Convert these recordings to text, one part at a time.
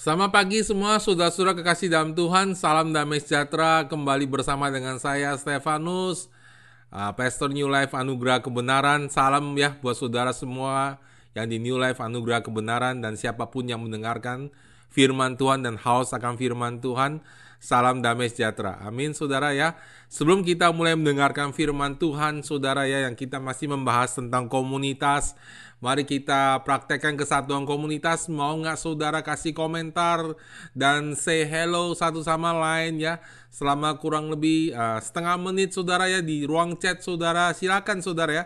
Selamat pagi semua saudara-saudara kekasih dalam Tuhan. Salam damai sejahtera kembali bersama dengan saya Stefanus, uh, Pastor New Life Anugerah Kebenaran. Salam ya buat saudara semua yang di New Life Anugerah Kebenaran dan siapa pun yang mendengarkan firman Tuhan dan haus akan firman Tuhan. Salam damai sejahtera. Amin saudara ya. Sebelum kita mulai mendengarkan firman Tuhan saudara ya yang kita masih membahas tentang komunitas. Mari kita praktekkan kesatuan komunitas. Mau nggak saudara kasih komentar dan say hello satu sama lain ya. Selama kurang lebih uh, setengah menit saudara ya di ruang chat saudara. Silakan saudara ya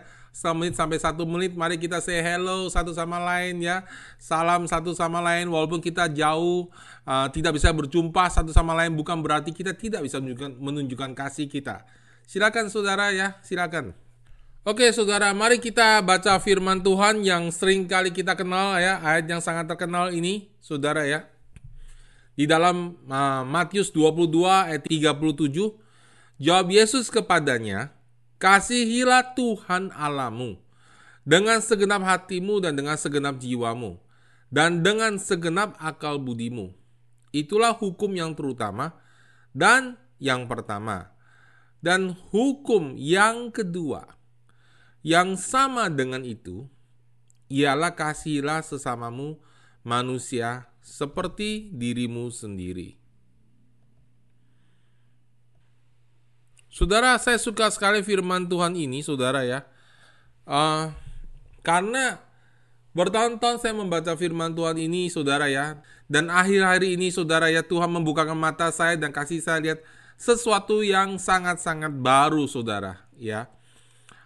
menit sampai satu menit mari kita say hello satu sama lain ya. Salam satu sama lain walaupun kita jauh uh, tidak bisa berjumpa satu sama lain bukan berarti kita tidak bisa menunjukkan, menunjukkan kasih kita. Silakan saudara ya silakan. Oke saudara, mari kita baca firman Tuhan yang sering kali kita kenal ya, ayat yang sangat terkenal ini, saudara ya. Di dalam uh, Matius 22 ayat 37, jawab Yesus kepadanya, Kasihilah Tuhan Alamu dengan segenap hatimu dan dengan segenap jiwamu dan dengan segenap akal budimu. Itulah hukum yang terutama dan yang pertama. Dan hukum yang kedua yang sama dengan itu ialah kasihilah sesamamu manusia seperti dirimu sendiri. Saudara, saya suka sekali firman Tuhan ini, saudara ya. Uh, karena bertahun-tahun saya membaca firman Tuhan ini, saudara ya. Dan akhir hari ini, saudara ya, Tuhan membukakan mata saya dan kasih saya lihat sesuatu yang sangat-sangat baru, saudara ya.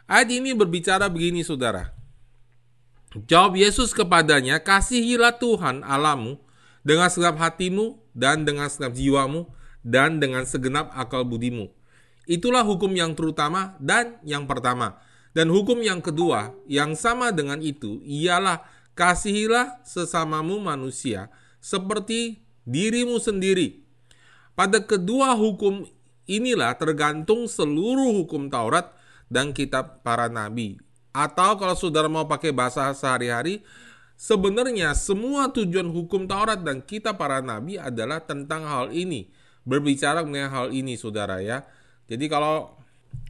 Ayat ini berbicara begini, saudara. Jawab Yesus kepadanya, kasihilah Tuhan Alamu dengan segenap hatimu dan dengan segenap jiwamu dan dengan segenap akal budimu Itulah hukum yang terutama dan yang pertama. Dan hukum yang kedua yang sama dengan itu ialah kasihilah sesamamu manusia seperti dirimu sendiri. Pada kedua hukum inilah tergantung seluruh hukum Taurat dan kitab para nabi. Atau kalau saudara mau pakai bahasa sehari-hari, sebenarnya semua tujuan hukum Taurat dan kitab para nabi adalah tentang hal ini. Berbicara mengenai hal ini saudara ya jadi kalau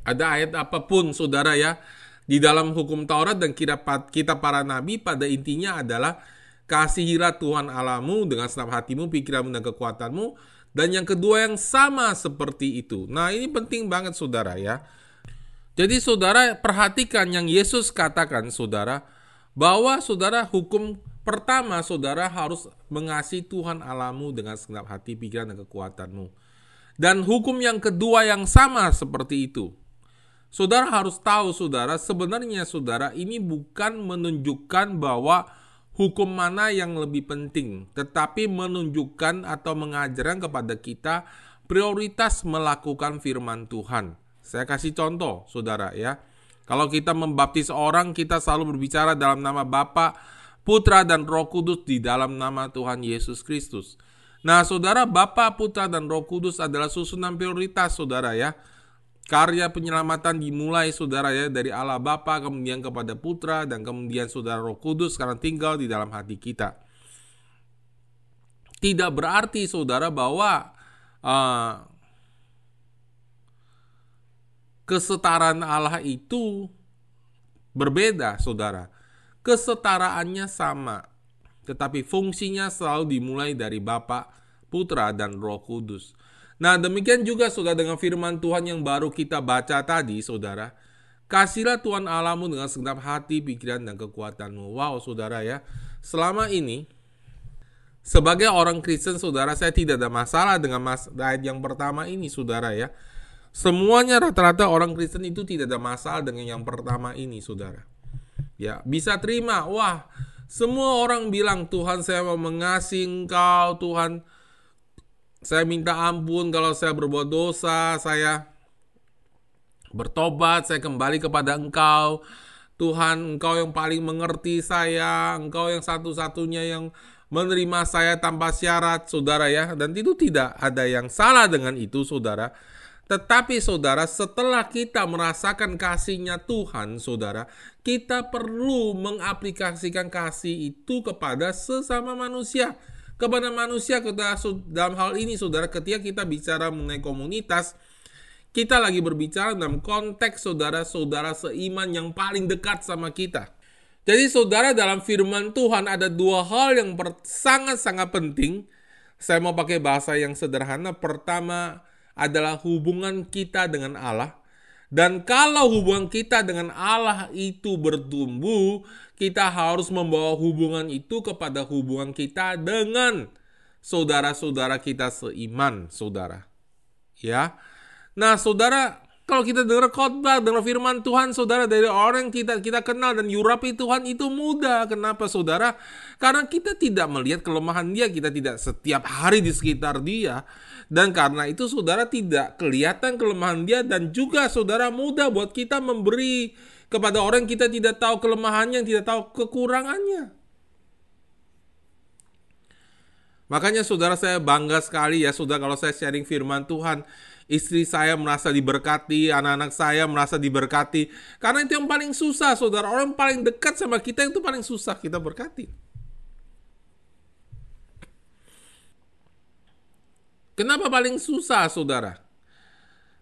ada ayat apa pun saudara ya di dalam hukum Taurat dan kita, para nabi pada intinya adalah kasihilah Tuhan Alamu dengan senap hatimu, pikiranmu dan kekuatanmu dan yang kedua yang sama seperti itu. Nah, ini penting banget saudara ya. Jadi saudara perhatikan yang Yesus katakan saudara bahwa saudara hukum pertama saudara harus mengasihi Tuhan Alamu dengan segenap hati, pikiran dan kekuatanmu. Dan hukum yang kedua yang sama seperti itu. Saudara harus tahu saudara, sebenarnya saudara ini bukan menunjukkan bahwa hukum mana yang lebih penting, tetapi menunjukkan atau mengajarkan kepada kita prioritas melakukan firman Tuhan. Saya kasih contoh, saudara ya. Kalau kita membaptis orang, kita selalu berbicara dalam nama Bapa, Putra dan Roh Kudus di dalam nama Tuhan Yesus Kristus. Nah, saudara, Bapa, Putra, dan Roh Kudus adalah susunan prioritas, saudara ya. Karya penyelamatan dimulai, saudara ya, dari Allah Bapa, kemudian kepada Putra, dan kemudian saudara Roh Kudus sekarang tinggal di dalam hati kita. Tidak berarti, saudara, bahwa uh, kesetaraan Allah itu berbeda, saudara. Kesetaraannya sama tetapi fungsinya selalu dimulai dari Bapa, Putra, dan Roh Kudus. Nah, demikian juga saudara dengan firman Tuhan yang baru kita baca tadi, saudara. Kasihlah Tuhan Alamu dengan segenap hati, pikiran, dan kekuatanmu. Wow, saudara ya. Selama ini, sebagai orang Kristen, saudara, saya tidak ada masalah dengan mas ayat yang pertama ini, saudara ya. Semuanya rata-rata orang Kristen itu tidak ada masalah dengan yang pertama ini, saudara. Ya, bisa terima. Wah, semua orang bilang, Tuhan saya mau mengasihi engkau, Tuhan saya minta ampun kalau saya berbuat dosa, saya bertobat, saya kembali kepada engkau. Tuhan, engkau yang paling mengerti saya, engkau yang satu-satunya yang menerima saya tanpa syarat, saudara ya. Dan itu tidak ada yang salah dengan itu, saudara. Tetapi saudara, setelah kita merasakan kasihnya Tuhan, saudara, kita perlu mengaplikasikan kasih itu kepada sesama manusia. kepada manusia dalam hal ini saudara ketika kita bicara mengenai komunitas kita lagi berbicara dalam konteks saudara-saudara seiman yang paling dekat sama kita. Jadi saudara dalam firman Tuhan ada dua hal yang sangat-sangat penting. Saya mau pakai bahasa yang sederhana. Pertama adalah hubungan kita dengan Allah. Dan kalau hubungan kita dengan Allah itu bertumbuh, kita harus membawa hubungan itu kepada hubungan kita dengan saudara-saudara kita seiman, saudara. Ya. Nah, saudara, kalau kita dengar khotbah, dengar firman Tuhan, saudara, dari orang yang kita kita kenal dan yurapi Tuhan itu mudah. Kenapa, saudara? Karena kita tidak melihat kelemahan dia, kita tidak setiap hari di sekitar dia. Dan karena itu, saudara tidak kelihatan kelemahan dia dan juga saudara mudah buat kita memberi kepada orang yang kita tidak tahu kelemahannya, yang tidak tahu kekurangannya. Makanya saudara saya bangga sekali ya saudara kalau saya sharing firman Tuhan istri saya merasa diberkati, anak-anak saya merasa diberkati. Karena itu yang paling susah, saudara. Orang paling dekat sama kita itu paling susah kita berkati. Kenapa paling susah, saudara?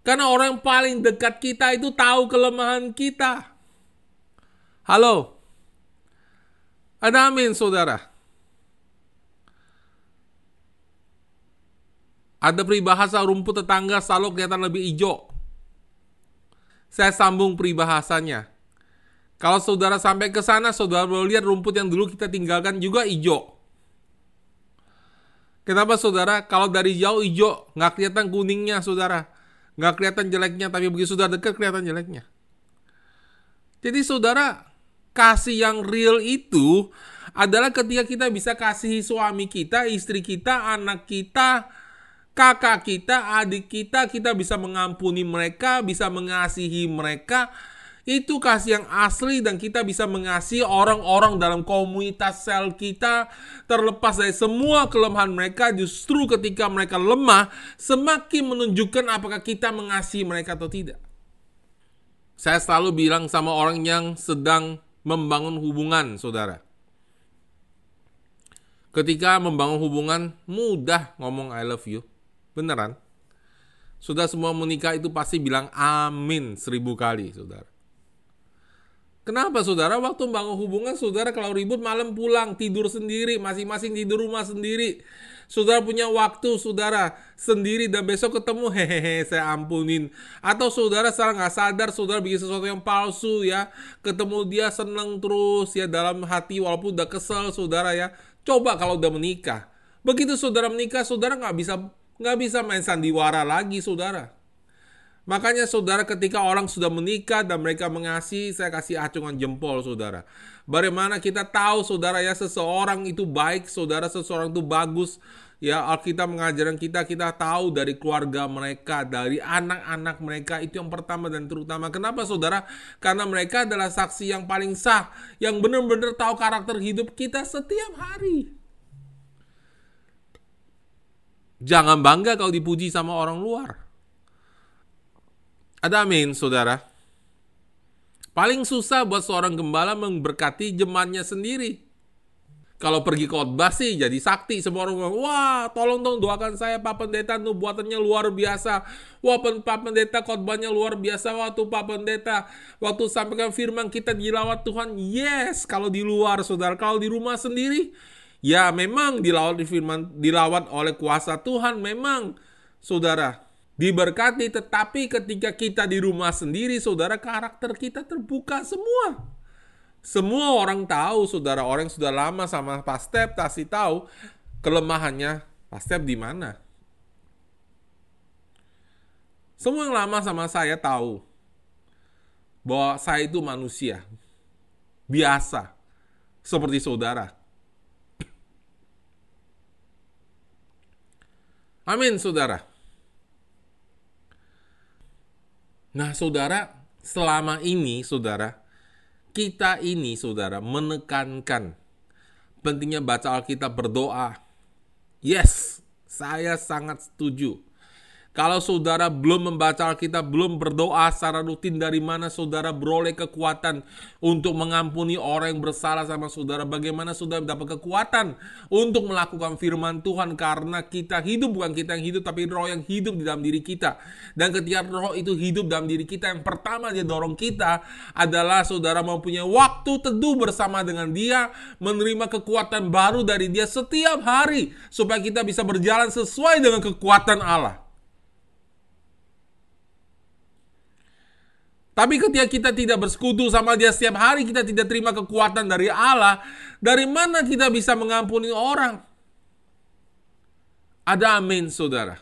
Karena orang yang paling dekat kita itu tahu kelemahan kita. Halo? Ada amin, saudara? Ada peribahasa rumput tetangga selalu kelihatan lebih hijau. Saya sambung peribahasanya. Kalau saudara sampai ke sana, saudara boleh lihat rumput yang dulu kita tinggalkan juga hijau. Kenapa saudara? Kalau dari jauh hijau, nggak kelihatan kuningnya saudara. Nggak kelihatan jeleknya, tapi begitu saudara dekat kelihatan jeleknya. Jadi saudara, kasih yang real itu adalah ketika kita bisa kasih suami kita, istri kita, anak kita, kakak kita, adik kita, kita bisa mengampuni mereka, bisa mengasihi mereka. Itu kasih yang asli dan kita bisa mengasihi orang-orang dalam komunitas sel kita terlepas dari semua kelemahan mereka justru ketika mereka lemah semakin menunjukkan apakah kita mengasihi mereka atau tidak. Saya selalu bilang sama orang yang sedang membangun hubungan, saudara. Ketika membangun hubungan, mudah ngomong I love you Beneran. Sudah semua menikah itu pasti bilang amin seribu kali, saudara. Kenapa saudara? Waktu bangun hubungan saudara kalau ribut malam pulang tidur sendiri, masing-masing tidur rumah sendiri. Saudara punya waktu saudara sendiri dan besok ketemu hehehe saya ampunin. Atau saudara secara nggak sadar saudara bikin sesuatu yang palsu ya. Ketemu dia seneng terus ya dalam hati walaupun udah kesel saudara ya. Coba kalau udah menikah. Begitu saudara menikah saudara nggak bisa Nggak bisa main sandiwara lagi, saudara. Makanya saudara ketika orang sudah menikah dan mereka mengasihi, saya kasih acungan jempol saudara. Bagaimana kita tahu saudara ya seseorang itu baik, saudara seseorang itu bagus. Ya Alkitab mengajarkan kita, kita tahu dari keluarga mereka, dari anak-anak mereka itu yang pertama dan terutama. Kenapa saudara? Karena mereka adalah saksi yang paling sah, yang benar-benar tahu karakter hidup kita setiap hari. Jangan bangga kalau dipuji sama orang luar. Ada amin, saudara. Paling susah buat seorang gembala memberkati jemaatnya sendiri. Kalau pergi khotbah sih jadi sakti semua orang bilang, wah tolong dong doakan saya Pak Pendeta nubuatannya luar biasa. Wah Pak Pendeta khotbahnya luar biasa waktu Pak Pendeta. Waktu sampaikan firman kita dilawat Tuhan. Yes, kalau di luar saudara. Kalau di rumah sendiri, Ya memang dilawat firman dilawat oleh kuasa Tuhan memang saudara diberkati tetapi ketika kita di rumah sendiri saudara karakter kita terbuka semua. Semua orang tahu saudara orang sudah lama sama Pastep pasti tahu kelemahannya Pastep di mana. Semua yang lama sama saya tahu bahwa saya itu manusia biasa seperti saudara. Amin, saudara. Nah, saudara, selama ini, saudara, kita ini, saudara, menekankan pentingnya baca Alkitab berdoa. Yes, saya sangat setuju. Kalau saudara belum membaca Alkitab, belum berdoa secara rutin, dari mana saudara beroleh kekuatan untuk mengampuni orang yang bersalah sama saudara? Bagaimana saudara dapat kekuatan untuk melakukan firman Tuhan? Karena kita hidup, bukan kita yang hidup, tapi roh yang hidup di dalam diri kita. Dan ketika roh itu hidup dalam diri kita, yang pertama dia dorong kita adalah saudara mempunyai waktu teduh bersama dengan dia, menerima kekuatan baru dari dia setiap hari, supaya kita bisa berjalan sesuai dengan kekuatan Allah. Tapi ketika kita tidak bersekutu sama dia setiap hari, kita tidak terima kekuatan dari Allah, dari mana kita bisa mengampuni orang? Ada amin, saudara.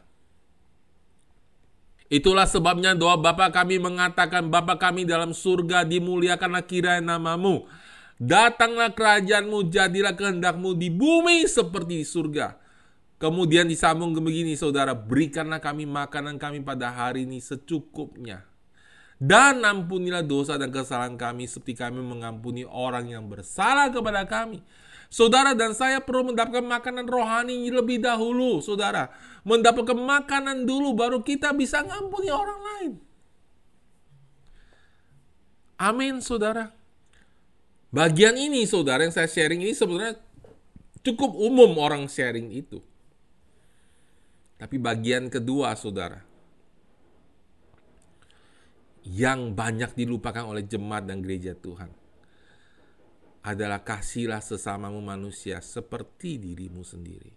Itulah sebabnya doa Bapa kami mengatakan, Bapa kami dalam surga dimuliakanlah kiranya namamu. Datanglah kerajaanmu, jadilah kehendakmu di bumi seperti di surga. Kemudian disambung begini, saudara, berikanlah kami makanan kami pada hari ini secukupnya dan ampunilah dosa dan kesalahan kami seperti kami mengampuni orang yang bersalah kepada kami. Saudara dan saya perlu mendapatkan makanan rohani lebih dahulu, saudara. Mendapatkan makanan dulu baru kita bisa ngampuni orang lain. Amin, saudara. Bagian ini, saudara, yang saya sharing ini sebenarnya cukup umum orang sharing itu. Tapi bagian kedua, saudara, yang banyak dilupakan oleh jemaat dan gereja Tuhan adalah kasihlah sesamamu manusia seperti dirimu sendiri.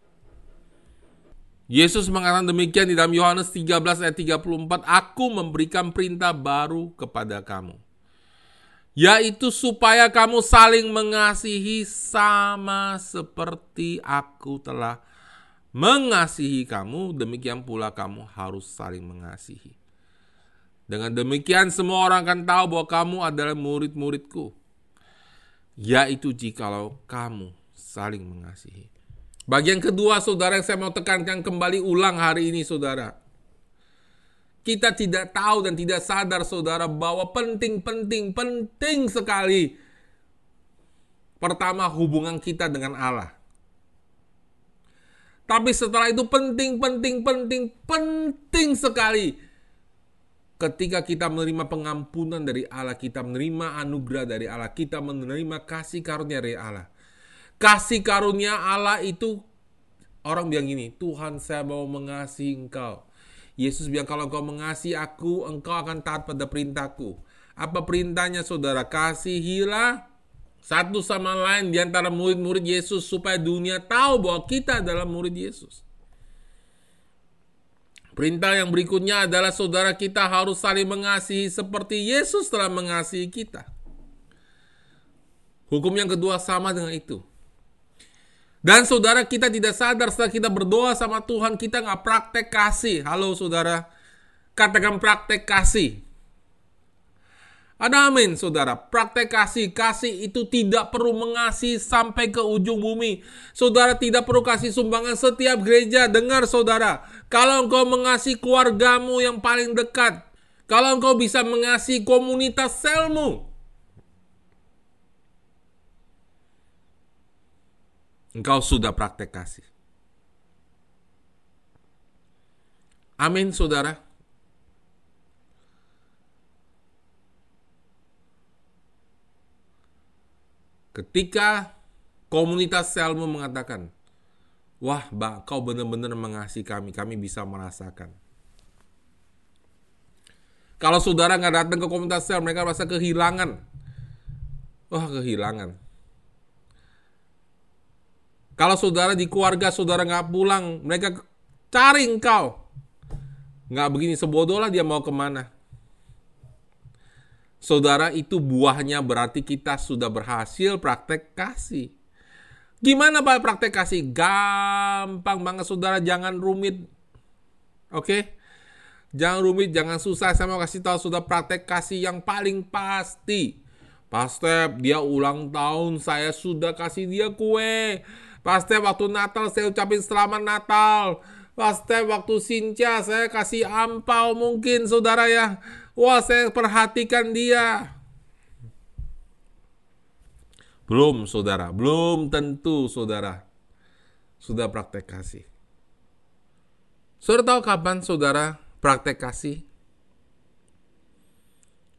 Yesus mengatakan demikian di dalam Yohanes 13 ayat 34, Aku memberikan perintah baru kepada kamu, yaitu supaya kamu saling mengasihi sama seperti aku telah mengasihi kamu, demikian pula kamu harus saling mengasihi. Dengan demikian semua orang akan tahu bahwa kamu adalah murid-muridku. Yaitu jikalau kamu saling mengasihi. Bagian kedua saudara yang saya mau tekankan kembali ulang hari ini saudara. Kita tidak tahu dan tidak sadar saudara bahwa penting-penting, penting sekali. Pertama hubungan kita dengan Allah. Tapi setelah itu penting, penting, penting, penting sekali ketika kita menerima pengampunan dari Allah, kita menerima anugerah dari Allah, kita menerima kasih karunia dari Allah. Kasih karunia Allah itu orang bilang gini, Tuhan saya mau mengasihi engkau. Yesus bilang kalau engkau mengasihi aku, engkau akan taat pada perintahku. Apa perintahnya saudara? Kasihilah satu sama lain di antara murid-murid Yesus supaya dunia tahu bahwa kita adalah murid Yesus. Perintah yang berikutnya adalah saudara kita harus saling mengasihi seperti Yesus telah mengasihi kita. Hukum yang kedua sama dengan itu. Dan saudara kita tidak sadar setelah kita berdoa sama Tuhan kita nggak praktek kasih. Halo saudara, katakan praktek kasih. Ada amin, saudara. Praktek kasih. Kasih itu tidak perlu mengasihi sampai ke ujung bumi. Saudara tidak perlu kasih sumbangan setiap gereja. Dengar, saudara. Kalau engkau mengasihi keluargamu yang paling dekat. Kalau engkau bisa mengasihi komunitas selmu. Engkau sudah praktek kasih. Amin, saudara. Ketika komunitas Selmu mengatakan, Wah, Mbak, kau benar-benar mengasihi kami, kami bisa merasakan. Kalau saudara nggak datang ke komunitas sel, mereka merasa kehilangan. Wah, kehilangan. Kalau saudara di keluarga, saudara nggak pulang, mereka cari engkau. Nggak begini, sebodoh lah dia mau ke mana. Saudara, itu buahnya berarti kita sudah berhasil praktek kasih. Gimana Pak praktek kasih? Gampang banget saudara, jangan rumit. Oke? Okay? Jangan rumit, jangan susah. Saya mau kasih tahu sudah praktek kasih yang paling pasti. Pastep, dia ulang tahun, saya sudah kasih dia kue. Pastep, waktu Natal saya ucapin selamat Natal. Pastep, waktu Sinca saya kasih ampau mungkin saudara ya. Wah, saya perhatikan dia. Belum, saudara. Belum tentu, saudara. Sudah praktek kasih. Saudara tahu kapan saudara praktek kasih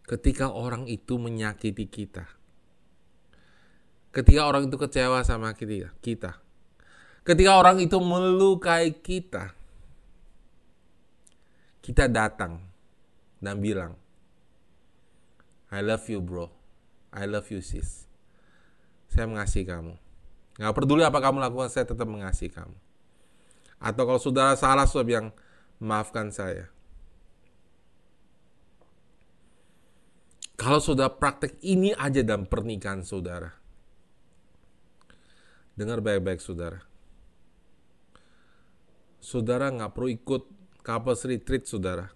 ketika orang itu menyakiti kita. Ketika orang itu kecewa sama kita, kita. Ketika orang itu melukai kita, kita datang dan bilang, I love you bro, I love you sis. Saya mengasihi kamu. Gak peduli apa kamu lakukan, saya tetap mengasihi kamu. Atau kalau saudara salah, saudara bilang, maafkan saya. Kalau saudara praktek ini aja dalam pernikahan saudara. Dengar baik-baik saudara. Saudara nggak perlu ikut couples retreat saudara.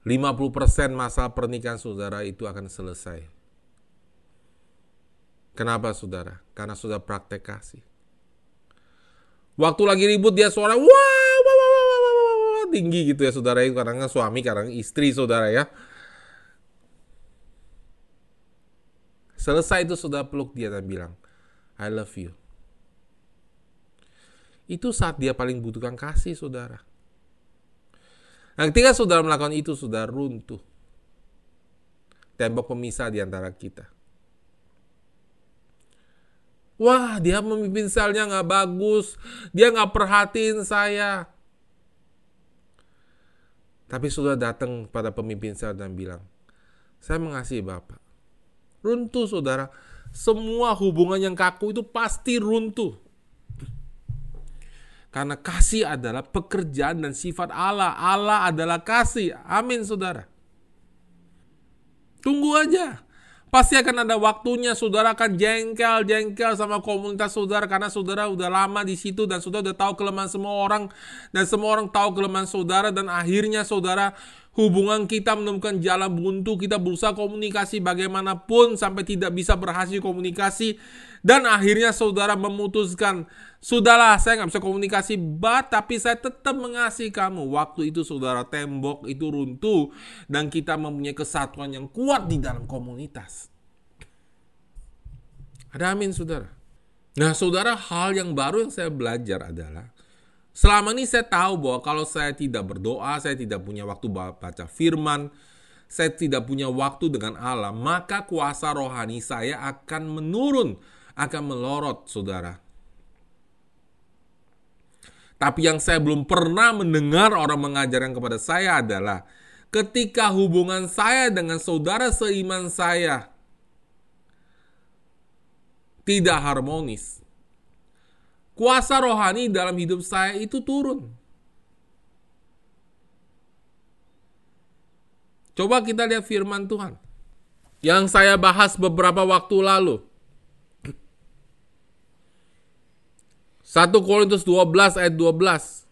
50% masa pernikahan saudara itu akan selesai. Kenapa saudara? Karena sudah praktek kasih. Waktu lagi ribut dia suara wah, wah, wah, wah, wah, wah, wah tinggi gitu ya saudara itu kadang suami kadang istri saudara ya. Selesai itu sudah peluk dia dan bilang, I love you. Itu saat dia paling butuhkan kasih saudara. Nah, ketika saudara melakukan itu, sudah runtuh. Tembok pemisah di antara kita. Wah, dia memimpin selnya nggak bagus. Dia nggak perhatiin saya. Tapi sudah datang pada pemimpin sel dan bilang, saya mengasihi Bapak. Runtuh saudara. Semua hubungan yang kaku itu pasti runtuh. Karena kasih adalah pekerjaan dan sifat Allah. Allah adalah kasih. Amin saudara. Tunggu aja. Pasti akan ada waktunya saudara akan jengkel-jengkel sama komunitas saudara karena saudara udah lama di situ dan saudara udah tahu kelemahan semua orang dan semua orang tahu kelemahan saudara dan akhirnya saudara hubungan kita menemukan jalan buntu, kita berusaha komunikasi bagaimanapun sampai tidak bisa berhasil komunikasi dan akhirnya saudara memutuskan Sudahlah, saya nggak bisa komunikasi, bat, tapi saya tetap mengasihi kamu. Waktu itu saudara tembok itu runtuh dan kita mempunyai kesatuan yang kuat di dalam komunitas. Ada amin, saudara. Nah, saudara, hal yang baru yang saya belajar adalah selama ini saya tahu bahwa kalau saya tidak berdoa, saya tidak punya waktu baca firman, saya tidak punya waktu dengan Allah, maka kuasa rohani saya akan menurun, akan melorot, saudara. Tapi yang saya belum pernah mendengar orang mengajarkan kepada saya adalah ketika hubungan saya dengan saudara seiman saya tidak harmonis. Kuasa rohani dalam hidup saya itu turun. Coba kita lihat firman Tuhan. Yang saya bahas beberapa waktu lalu. 1 Korintus 12 ayat 12.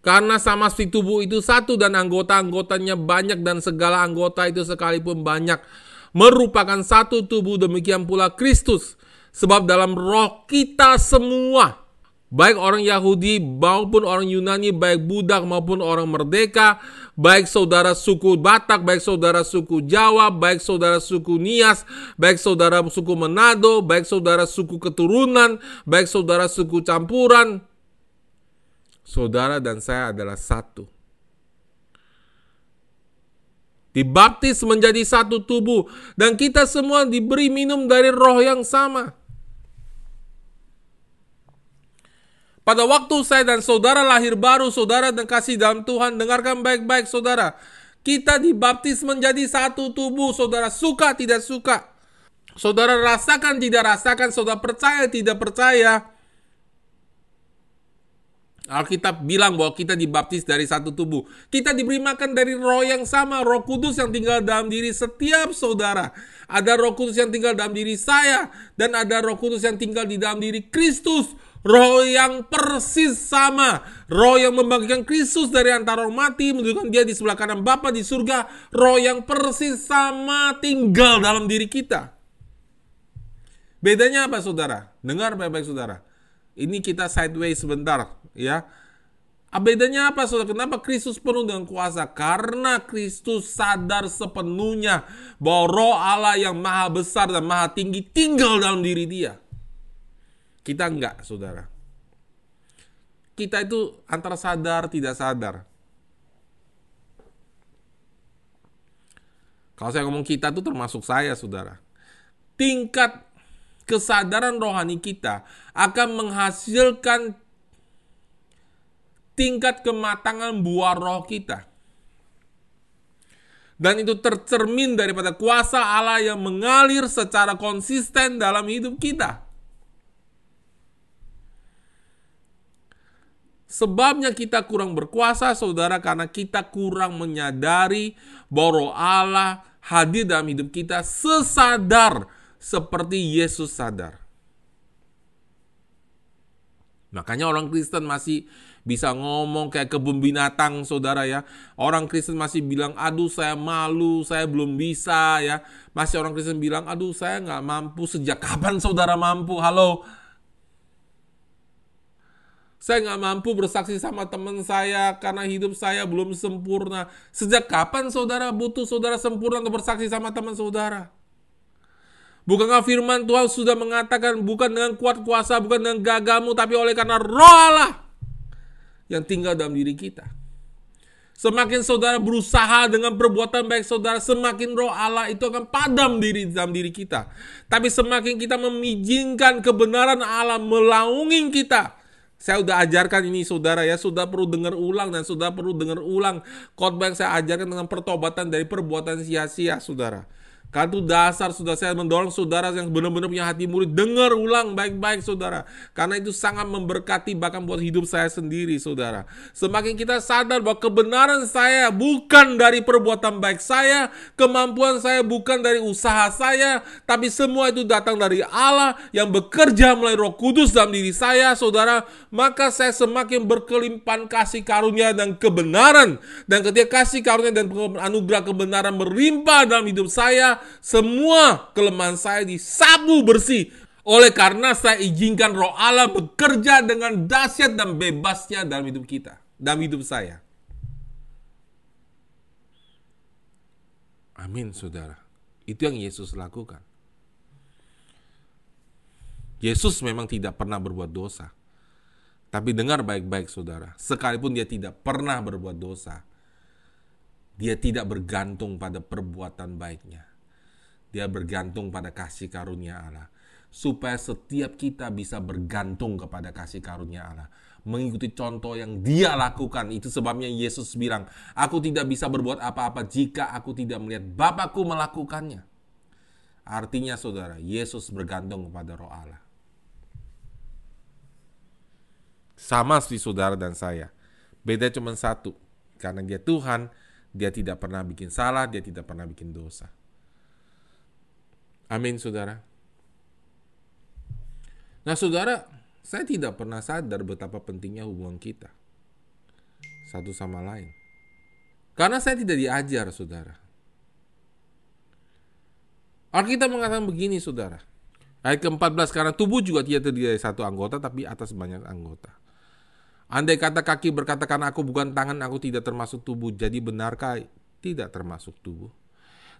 Karena sama si tubuh itu satu dan anggota-anggotanya banyak dan segala anggota itu sekalipun banyak merupakan satu tubuh demikian pula Kristus. Sebab dalam roh kita semua Baik orang Yahudi maupun orang Yunani, baik budak maupun orang merdeka, baik saudara suku Batak, baik saudara suku Jawa, baik saudara suku Nias, baik saudara suku Manado, baik saudara suku keturunan, baik saudara suku campuran. Saudara dan saya adalah satu. Dibaptis menjadi satu tubuh dan kita semua diberi minum dari roh yang sama. Pada waktu saya dan saudara lahir baru, saudara dan kasih dalam Tuhan, dengarkan baik-baik saudara. Kita dibaptis menjadi satu tubuh, saudara suka tidak suka. Saudara rasakan tidak rasakan, saudara percaya tidak percaya. Alkitab bilang bahwa kita dibaptis dari satu tubuh. Kita diberi makan dari roh yang sama, roh kudus yang tinggal dalam diri setiap saudara. Ada roh kudus yang tinggal dalam diri saya, dan ada roh kudus yang tinggal di dalam diri Kristus roh yang persis sama, roh yang membagikan Kristus dari antara orang mati, menunjukkan dia di sebelah kanan Bapa di surga, roh yang persis sama tinggal dalam diri kita. Bedanya apa saudara? Dengar baik-baik saudara. Ini kita sideways sebentar ya. Ah, bedanya apa saudara? Kenapa Kristus penuh dengan kuasa? Karena Kristus sadar sepenuhnya bahwa roh Allah yang maha besar dan maha tinggi tinggal dalam diri dia. Kita enggak, saudara. kita itu antara sadar tidak sadar. Kalau saya ngomong kita itu termasuk saya, saudara. Tingkat kesadaran rohani kita akan menghasilkan tingkat kematangan buah roh kita. Dan itu tercermin daripada kuasa Allah yang mengalir secara konsisten dalam hidup kita. Sebabnya kita kurang berkuasa, saudara, karena kita kurang menyadari bahwa Allah hadir dalam hidup kita sesadar seperti Yesus sadar. Makanya orang Kristen masih bisa ngomong kayak kebun binatang saudara ya. Orang Kristen masih bilang, aduh saya malu, saya belum bisa ya. Masih orang Kristen bilang, aduh saya nggak mampu. Sejak kapan saudara mampu? Halo? Saya nggak mampu bersaksi sama teman saya karena hidup saya belum sempurna. Sejak kapan saudara butuh saudara sempurna untuk bersaksi sama teman saudara? Bukankah firman Tuhan sudah mengatakan bukan dengan kuat kuasa, bukan dengan gagamu, tapi oleh karena roh Allah yang tinggal dalam diri kita. Semakin saudara berusaha dengan perbuatan baik saudara, semakin roh Allah itu akan padam diri dalam diri kita. Tapi semakin kita memijinkan kebenaran Allah melaungi kita. Saya sudah ajarkan ini saudara ya, sudah perlu dengar ulang dan sudah perlu dengar ulang khotbah yang saya ajarkan dengan pertobatan dari perbuatan sia-sia saudara. Kartu dasar sudah saya mendorong saudara yang benar-benar punya hati murid dengar ulang baik-baik saudara. Karena itu sangat memberkati bahkan buat hidup saya sendiri saudara. Semakin kita sadar bahwa kebenaran saya bukan dari perbuatan baik saya, kemampuan saya bukan dari usaha saya, tapi semua itu datang dari Allah yang bekerja melalui Roh Kudus dalam diri saya saudara, maka saya semakin berkelimpahan kasih karunia dan kebenaran. Dan ketika kasih karunia dan anugerah kebenaran merimpah dalam hidup saya, semua kelemahan saya disabu bersih. Oleh karena saya izinkan roh Allah bekerja dengan dahsyat dan bebasnya dalam hidup kita. Dalam hidup saya. Amin saudara. Itu yang Yesus lakukan. Yesus memang tidak pernah berbuat dosa. Tapi dengar baik-baik saudara. Sekalipun dia tidak pernah berbuat dosa. Dia tidak bergantung pada perbuatan baiknya dia bergantung pada kasih karunia Allah. Supaya setiap kita bisa bergantung kepada kasih karunia Allah. Mengikuti contoh yang dia lakukan. Itu sebabnya Yesus bilang, Aku tidak bisa berbuat apa-apa jika aku tidak melihat Bapakku melakukannya. Artinya saudara, Yesus bergantung kepada roh Allah. Sama seperti saudara dan saya. Beda cuma satu. Karena dia Tuhan, dia tidak pernah bikin salah, dia tidak pernah bikin dosa. Amin, saudara. Nah, saudara, saya tidak pernah sadar betapa pentingnya hubungan kita satu sama lain. Karena saya tidak diajar, saudara. Alkitab mengatakan begini, saudara. Ayat ke-14, karena tubuh juga tidak terdiri dari satu anggota, tapi atas banyak anggota. Andai kata kaki berkata, karena aku bukan tangan, aku tidak termasuk tubuh. Jadi benarkah tidak termasuk tubuh?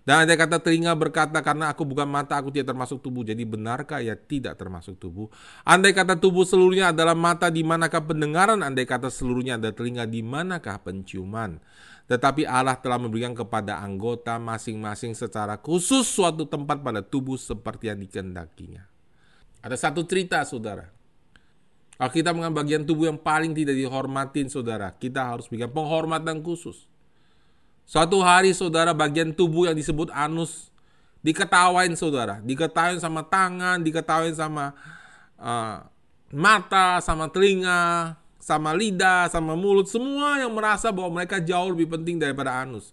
Dan ada kata telinga berkata, karena aku bukan mata, aku tidak termasuk tubuh. Jadi benarkah ya tidak termasuk tubuh? Andai kata tubuh seluruhnya adalah mata, di manakah pendengaran? Andai kata seluruhnya ada telinga, di manakah penciuman? Tetapi Allah telah memberikan kepada anggota masing-masing secara khusus suatu tempat pada tubuh seperti yang dikendakinya. Ada satu cerita, saudara. Kita mengambil bagian tubuh yang paling tidak dihormatin, saudara, kita harus berikan penghormatan khusus. Suatu hari saudara bagian tubuh yang disebut anus diketawain saudara, diketawain sama tangan, diketawain sama uh, mata, sama telinga, sama lidah, sama mulut, semua yang merasa bahwa mereka jauh lebih penting daripada anus.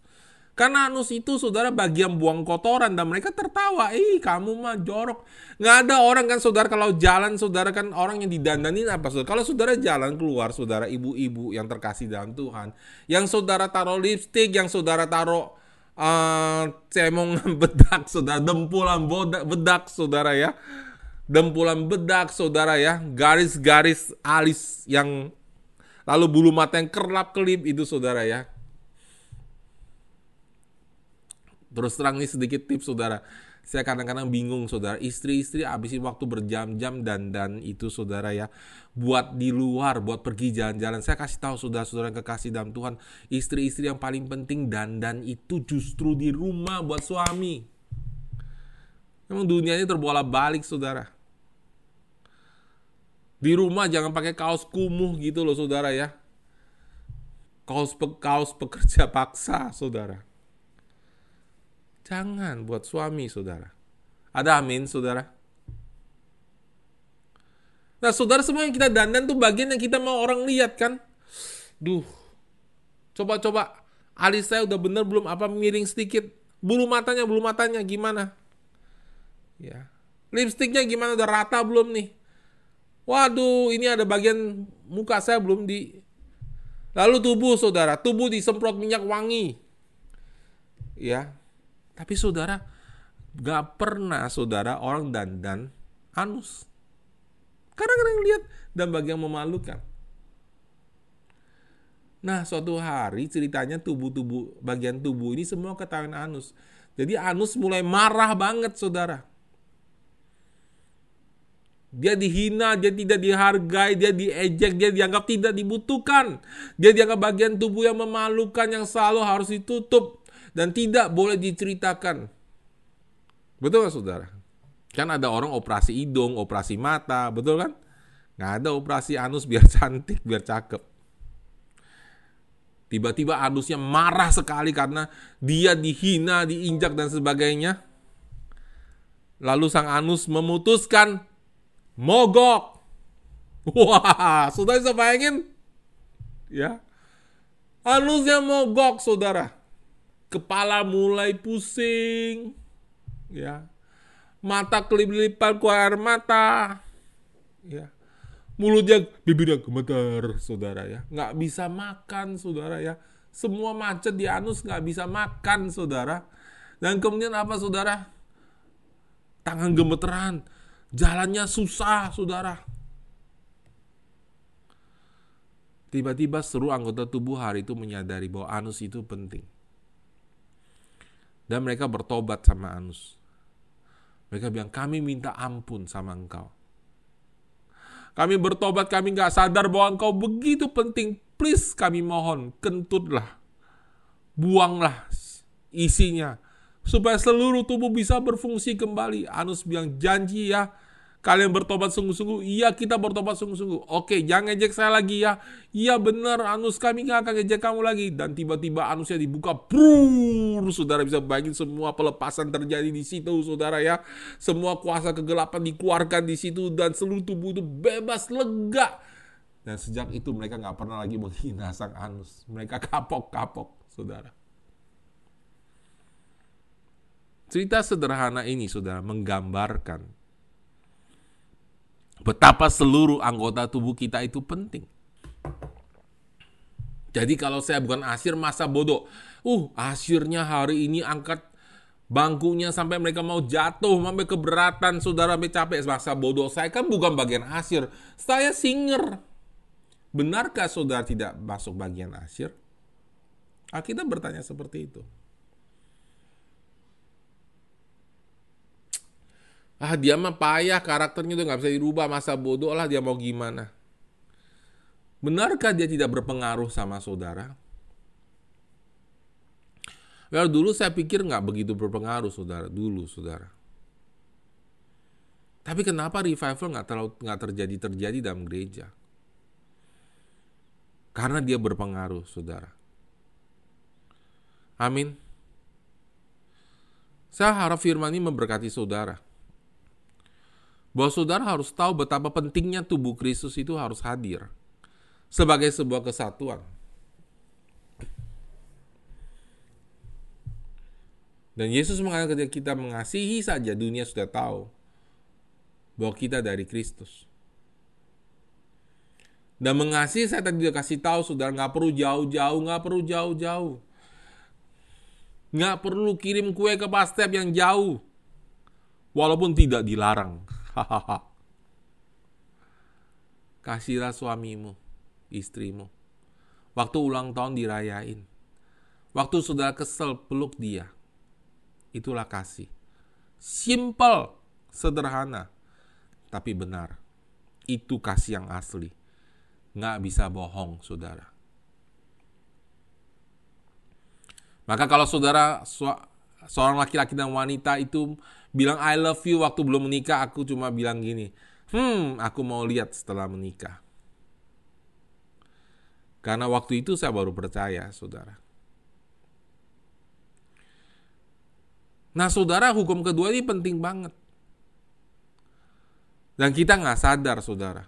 Karena anus itu saudara bagian buang kotoran dan mereka tertawa. Ih kamu mah jorok. Nggak ada orang kan saudara kalau jalan saudara kan orang yang didandani apa saudara. Kalau saudara jalan keluar saudara ibu-ibu yang terkasih dalam Tuhan. Yang saudara taruh lipstick, yang saudara taruh uh, cemong bedak saudara. Dempulan bodak, bedak saudara ya. Dempulan bedak saudara ya. Garis-garis alis yang lalu bulu mata yang kerlap-kelip itu saudara ya Terus terang nih sedikit tips saudara. Saya kadang-kadang bingung saudara, istri-istri habisin waktu berjam-jam dan dan itu saudara ya, buat di luar, buat pergi jalan-jalan. Saya kasih tahu saudara-saudara yang kekasih dalam Tuhan, istri-istri yang paling penting dan dan itu justru di rumah buat suami. Memang dunia ini terbola balik saudara. Di rumah jangan pakai kaos kumuh gitu loh saudara ya. Kaos, pe kaos pekerja paksa saudara Jangan buat suami, saudara. Ada amin, saudara? Nah, saudara semua yang kita dandan tuh bagian yang kita mau orang lihat kan? Duh, coba-coba alis saya udah bener belum apa miring sedikit. Bulu matanya, bulu matanya gimana? Ya. Lipstiknya gimana udah rata belum nih? Waduh, ini ada bagian muka saya belum di Lalu tubuh saudara, tubuh disemprot minyak wangi. Ya, tapi saudara, gak pernah saudara orang dandan anus. Kadang-kadang lihat dan bagian memalukan. Nah, suatu hari ceritanya tubuh-tubuh bagian tubuh ini semua ketahuan anus. Jadi anus mulai marah banget, saudara. Dia dihina, dia tidak dihargai, dia diejek, dia dianggap tidak dibutuhkan. Dia dianggap bagian tubuh yang memalukan yang selalu harus ditutup dan tidak boleh diceritakan. Betul kan saudara? Kan ada orang operasi hidung, operasi mata, betul kan? Nggak ada operasi anus biar cantik, biar cakep. Tiba-tiba anusnya marah sekali karena dia dihina, diinjak dan sebagainya. Lalu sang anus memutuskan mogok. Wah, saudara bisa bayangin? Ya. Anusnya mogok, saudara kepala mulai pusing, ya, mata kelip-kelipan air mata, ya, mulutnya bibirnya gemeter, saudara ya, nggak bisa makan, saudara ya, semua macet di anus nggak bisa makan, saudara, dan kemudian apa, saudara? Tangan gemeteran, jalannya susah, saudara. Tiba-tiba seluruh anggota tubuh hari itu menyadari bahwa anus itu penting. Dan mereka bertobat sama Anus. Mereka bilang, kami minta ampun sama engkau. Kami bertobat, kami nggak sadar bahwa engkau begitu penting. Please kami mohon, kentutlah. Buanglah isinya. Supaya seluruh tubuh bisa berfungsi kembali. Anus bilang, janji ya, Kalian bertobat sungguh-sungguh? Iya, kita bertobat sungguh-sungguh. Oke, jangan ngejek saya lagi ya. Iya benar, anus kami nggak akan ngejek kamu lagi. Dan tiba-tiba anusnya dibuka, brrrr, saudara bisa bayangin semua pelepasan terjadi di situ, saudara ya. Semua kuasa kegelapan dikeluarkan di situ dan seluruh tubuh itu bebas, lega. Dan sejak itu mereka nggak pernah lagi menghina sang anus. Mereka kapok-kapok, saudara. Cerita sederhana ini, saudara, menggambarkan Betapa seluruh anggota tubuh kita itu penting. Jadi kalau saya bukan asir masa bodoh. Uh, asirnya hari ini angkat bangkunya sampai mereka mau jatuh, sampai keberatan, saudara sampai capek masa bodoh. Saya kan bukan bagian asir, saya singer. Benarkah saudara tidak masuk bagian asir? Alkitab bertanya seperti itu. Ah dia mah payah karakternya udah nggak bisa dirubah masa bodoh lah dia mau gimana. Benarkah dia tidak berpengaruh sama saudara? Well, dulu saya pikir nggak begitu berpengaruh saudara dulu saudara. Tapi kenapa revival nggak terlalu nggak terjadi terjadi dalam gereja? Karena dia berpengaruh saudara. Amin. Saya harap firman ini memberkati saudara bahwa saudara harus tahu betapa pentingnya tubuh Kristus itu harus hadir sebagai sebuah kesatuan. Dan Yesus mengatakan ketika kita mengasihi saja dunia sudah tahu bahwa kita dari Kristus. Dan mengasihi saya tadi sudah kasih tahu saudara nggak perlu jauh-jauh, nggak perlu jauh-jauh. Nggak perlu kirim kue ke pastep yang jauh. Walaupun tidak dilarang. Kasihlah suamimu, istrimu. Waktu ulang tahun dirayain. Waktu sudah kesel peluk dia. Itulah kasih. Simple, sederhana, tapi benar. Itu kasih yang asli. Nggak bisa bohong, saudara. Maka kalau saudara seorang laki-laki dan wanita itu bilang I love you waktu belum menikah, aku cuma bilang gini, hmm, aku mau lihat setelah menikah. Karena waktu itu saya baru percaya, saudara. Nah, saudara, hukum kedua ini penting banget. Dan kita nggak sadar, saudara.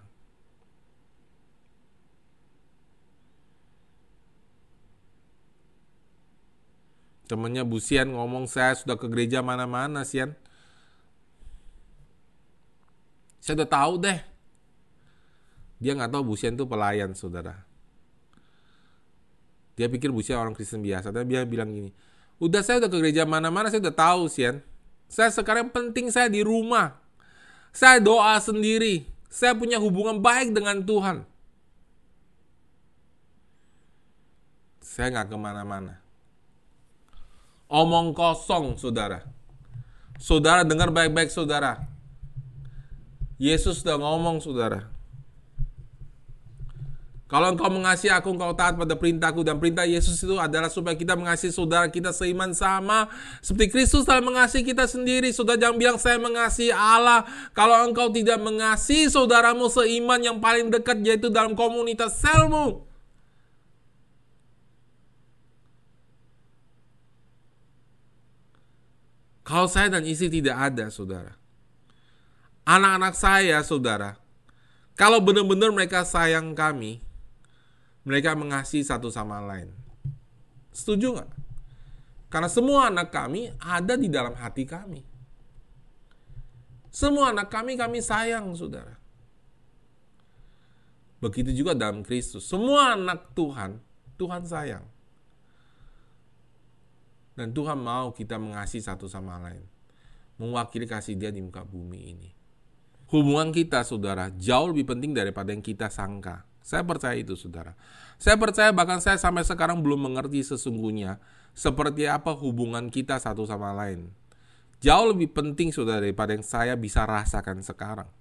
Temennya Bu Sian ngomong saya sudah ke gereja mana-mana, Sian. Saya udah tahu deh. Dia nggak tahu Bu Sian itu pelayan, saudara. Dia pikir Busia orang Kristen biasa. Tapi dia bilang gini, udah saya udah ke gereja mana-mana, saya udah tahu, Sian. Saya sekarang penting saya di rumah. Saya doa sendiri. Saya punya hubungan baik dengan Tuhan. Saya nggak ke mana-mana. Omong kosong, saudara. Saudara dengar baik-baik, saudara. Yesus sudah ngomong, saudara. Kalau engkau mengasihi aku, engkau taat pada perintahku. Dan perintah Yesus itu adalah supaya kita mengasihi saudara kita seiman sama. Seperti Kristus telah mengasihi kita sendiri. Saudara jangan bilang saya mengasihi Allah. Kalau engkau tidak mengasihi saudaramu seiman yang paling dekat yaitu dalam komunitas selmu. Kalau saya dan istri tidak ada, saudara. Anak-anak saya, saudara, kalau benar-benar mereka sayang kami, mereka mengasihi satu sama lain. Setuju nggak? Karena semua anak kami ada di dalam hati kami. Semua anak kami kami sayang, saudara. Begitu juga dalam Kristus. Semua anak Tuhan, Tuhan sayang. Dan Tuhan mau kita mengasihi satu sama lain. Mewakili kasih dia di muka bumi ini. Hubungan kita, saudara, jauh lebih penting daripada yang kita sangka. Saya percaya itu, saudara. Saya percaya bahkan saya sampai sekarang belum mengerti sesungguhnya seperti apa hubungan kita satu sama lain. Jauh lebih penting, saudara, daripada yang saya bisa rasakan sekarang.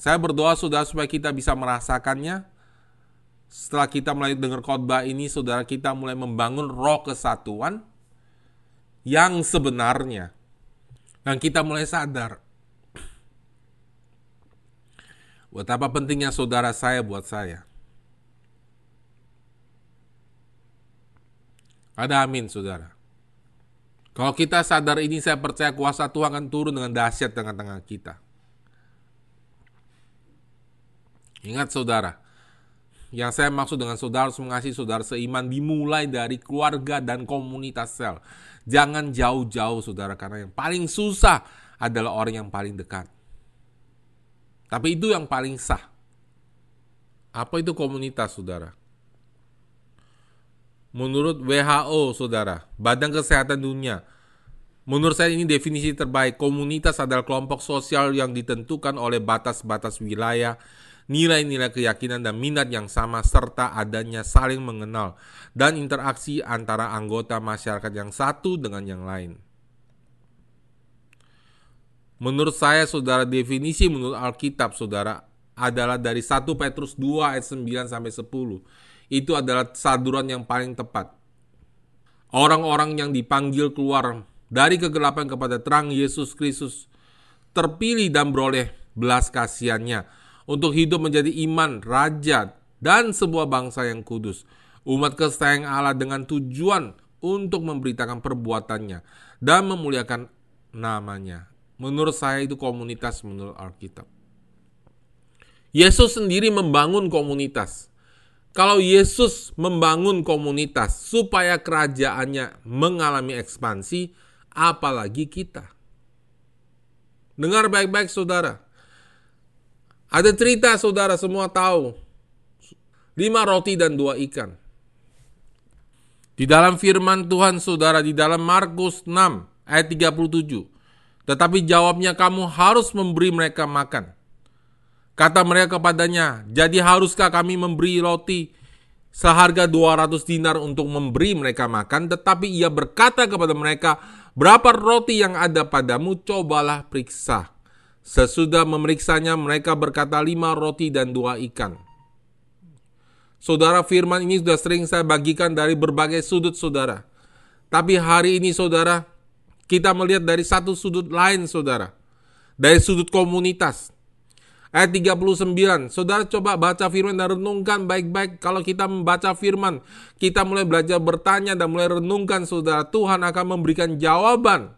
Saya berdoa, saudara, supaya kita bisa merasakannya. Setelah kita mulai dengar khotbah ini, saudara, kita mulai membangun roh kesatuan yang sebenarnya. Dan kita mulai sadar Betapa pentingnya saudara saya buat saya. Ada amin, saudara. Kalau kita sadar ini, saya percaya kuasa Tuhan akan turun dengan dahsyat tengah-tengah kita. Ingat saudara, yang saya maksud dengan saudara harus mengasihi saudara seiman dimulai dari keluarga dan komunitas sel. Jangan jauh-jauh saudara, karena yang paling susah adalah orang yang paling dekat. Tapi itu yang paling sah. Apa itu komunitas, saudara? Menurut WHO, saudara, Badan Kesehatan Dunia, menurut saya ini definisi terbaik. Komunitas adalah kelompok sosial yang ditentukan oleh batas-batas wilayah, nilai-nilai keyakinan dan minat yang sama serta adanya saling mengenal dan interaksi antara anggota masyarakat yang satu dengan yang lain. Menurut saya, saudara, definisi menurut Alkitab, saudara, adalah dari 1 Petrus 2 ayat 9 sampai 10. Itu adalah saduran yang paling tepat. Orang-orang yang dipanggil keluar dari kegelapan kepada terang Yesus Kristus terpilih dan beroleh belas kasihannya untuk hidup menjadi iman, raja, dan sebuah bangsa yang kudus. Umat kesayangan Allah dengan tujuan untuk memberitakan perbuatannya dan memuliakan namanya. Menurut saya itu komunitas menurut Alkitab. Yesus sendiri membangun komunitas. Kalau Yesus membangun komunitas supaya kerajaannya mengalami ekspansi, apalagi kita. Dengar baik-baik saudara. Ada cerita saudara semua tahu. Lima roti dan dua ikan. Di dalam firman Tuhan saudara di dalam Markus 6 ayat 37. Tetapi jawabnya kamu harus memberi mereka makan. Kata mereka kepadanya, jadi haruskah kami memberi roti seharga 200 dinar untuk memberi mereka makan? Tetapi ia berkata kepada mereka, Berapa roti yang ada padamu, cobalah periksa. Sesudah memeriksanya, mereka berkata lima roti dan dua ikan. Saudara firman ini sudah sering saya bagikan dari berbagai sudut saudara. Tapi hari ini saudara, kita melihat dari satu sudut lain saudara. Dari sudut komunitas ayat 39. Saudara coba baca firman dan renungkan baik-baik. Kalau kita membaca firman, kita mulai belajar bertanya dan mulai renungkan saudara. Tuhan akan memberikan jawaban.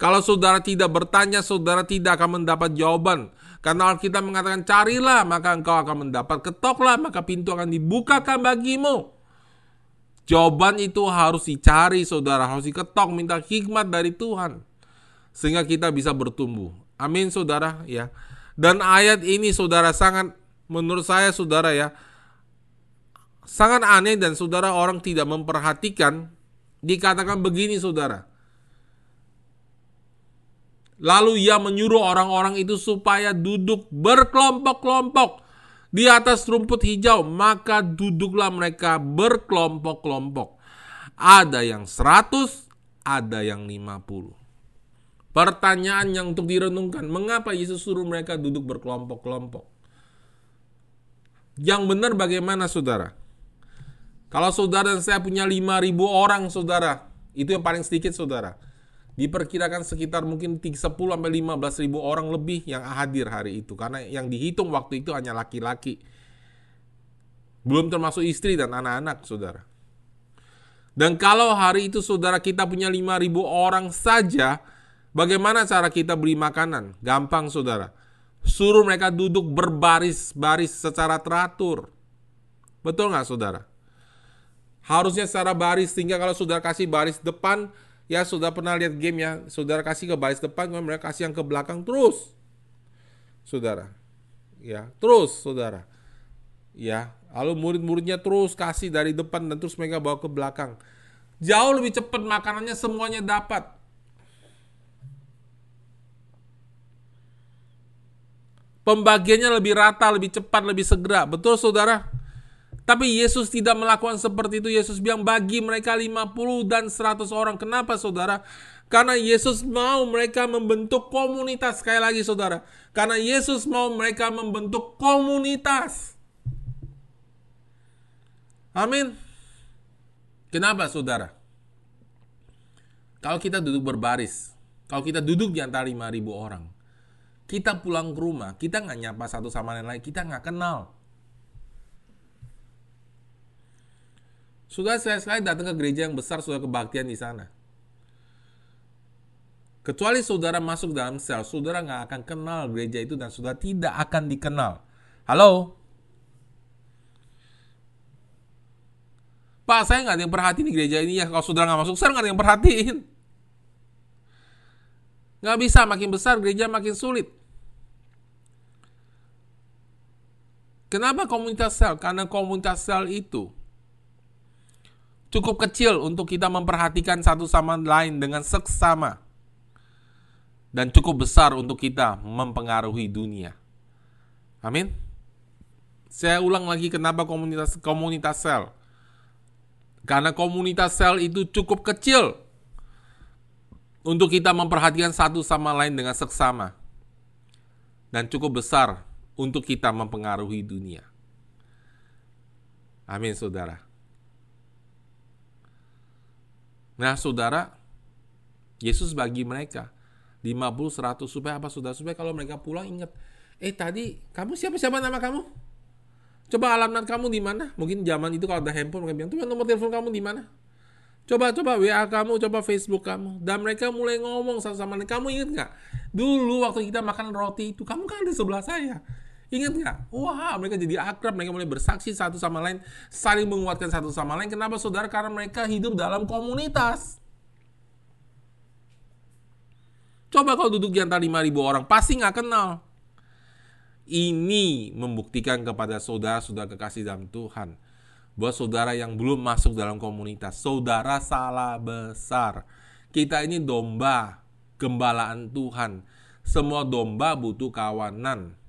Kalau saudara tidak bertanya, saudara tidak akan mendapat jawaban. Karena Alkitab mengatakan, carilah maka engkau akan mendapat. Ketoklah maka pintu akan dibukakan bagimu. Jawaban itu harus dicari saudara, harus diketok, minta hikmat dari Tuhan. Sehingga kita bisa bertumbuh. Amin saudara ya. Dan ayat ini saudara sangat menurut saya saudara ya sangat aneh dan saudara orang tidak memperhatikan dikatakan begini saudara. Lalu ia menyuruh orang-orang itu supaya duduk berkelompok-kelompok di atas rumput hijau, maka duduklah mereka berkelompok-kelompok. Ada yang seratus, ada yang lima puluh. Pertanyaan yang untuk direnungkan, mengapa Yesus suruh mereka duduk berkelompok-kelompok? Yang benar bagaimana saudara? Kalau saudara dan saya punya 5000 orang saudara, itu yang paling sedikit saudara. Diperkirakan sekitar mungkin 10 sampai 15 ribu orang lebih yang hadir hari itu. Karena yang dihitung waktu itu hanya laki-laki. Belum termasuk istri dan anak-anak saudara. Dan kalau hari itu saudara kita punya 5000 orang saja, Bagaimana cara kita beli makanan? Gampang saudara. Suruh mereka duduk berbaris-baris secara teratur. Betul nggak saudara? Harusnya secara baris sehingga kalau saudara kasih baris depan, ya sudah pernah lihat game ya, saudara kasih ke baris depan, kemudian mereka kasih yang ke belakang terus. Saudara. Ya, terus saudara. Ya, lalu murid-muridnya terus kasih dari depan dan terus mereka bawa ke belakang. Jauh lebih cepat makanannya semuanya dapat. Pembagiannya lebih rata, lebih cepat, lebih segera. Betul saudara? Tapi Yesus tidak melakukan seperti itu. Yesus bilang bagi mereka 50 dan 100 orang. Kenapa saudara? Karena Yesus mau mereka membentuk komunitas. Sekali lagi saudara. Karena Yesus mau mereka membentuk komunitas. Amin. Kenapa saudara? Kalau kita duduk berbaris. Kalau kita duduk di antara 5.000 orang kita pulang ke rumah, kita nggak nyapa satu sama lain lagi, kita nggak kenal. Sudah saya sekali datang ke gereja yang besar, sudah kebaktian di sana. Kecuali saudara masuk dalam sel, saudara nggak akan kenal gereja itu dan sudah tidak akan dikenal. Halo? Pak, saya nggak ada yang perhatiin di gereja ini ya. Kalau saudara nggak masuk, saya nggak ada yang perhatiin. Nggak bisa, makin besar gereja makin sulit. Kenapa komunitas sel? Karena komunitas sel itu cukup kecil untuk kita memperhatikan satu sama lain dengan seksama dan cukup besar untuk kita mempengaruhi dunia. Amin. Saya ulang lagi kenapa komunitas komunitas sel. Karena komunitas sel itu cukup kecil untuk kita memperhatikan satu sama lain dengan seksama dan cukup besar untuk kita mempengaruhi dunia. Amin, saudara. Nah, saudara, Yesus bagi mereka 50 100 supaya apa saudara? Supaya kalau mereka pulang ingat, eh tadi kamu siapa siapa nama kamu? Coba alamat kamu di mana? Mungkin zaman itu kalau ada handphone mereka bilang, "Tuh nomor telepon kamu di mana?" Coba coba WA kamu, coba Facebook kamu. Dan mereka mulai ngomong sama sama lain. Kamu ingat nggak? Dulu waktu kita makan roti itu, kamu kan di sebelah saya. Ingat nggak? Wah, mereka jadi akrab, mereka mulai bersaksi satu sama lain, saling menguatkan satu sama lain. Kenapa saudara? Karena mereka hidup dalam komunitas. Coba kalau duduk di antara 5.000 orang, pasti nggak kenal. Ini membuktikan kepada saudara-saudara kekasih dalam Tuhan. Bahwa saudara yang belum masuk dalam komunitas, saudara salah besar. Kita ini domba, gembalaan Tuhan. Semua domba butuh kawanan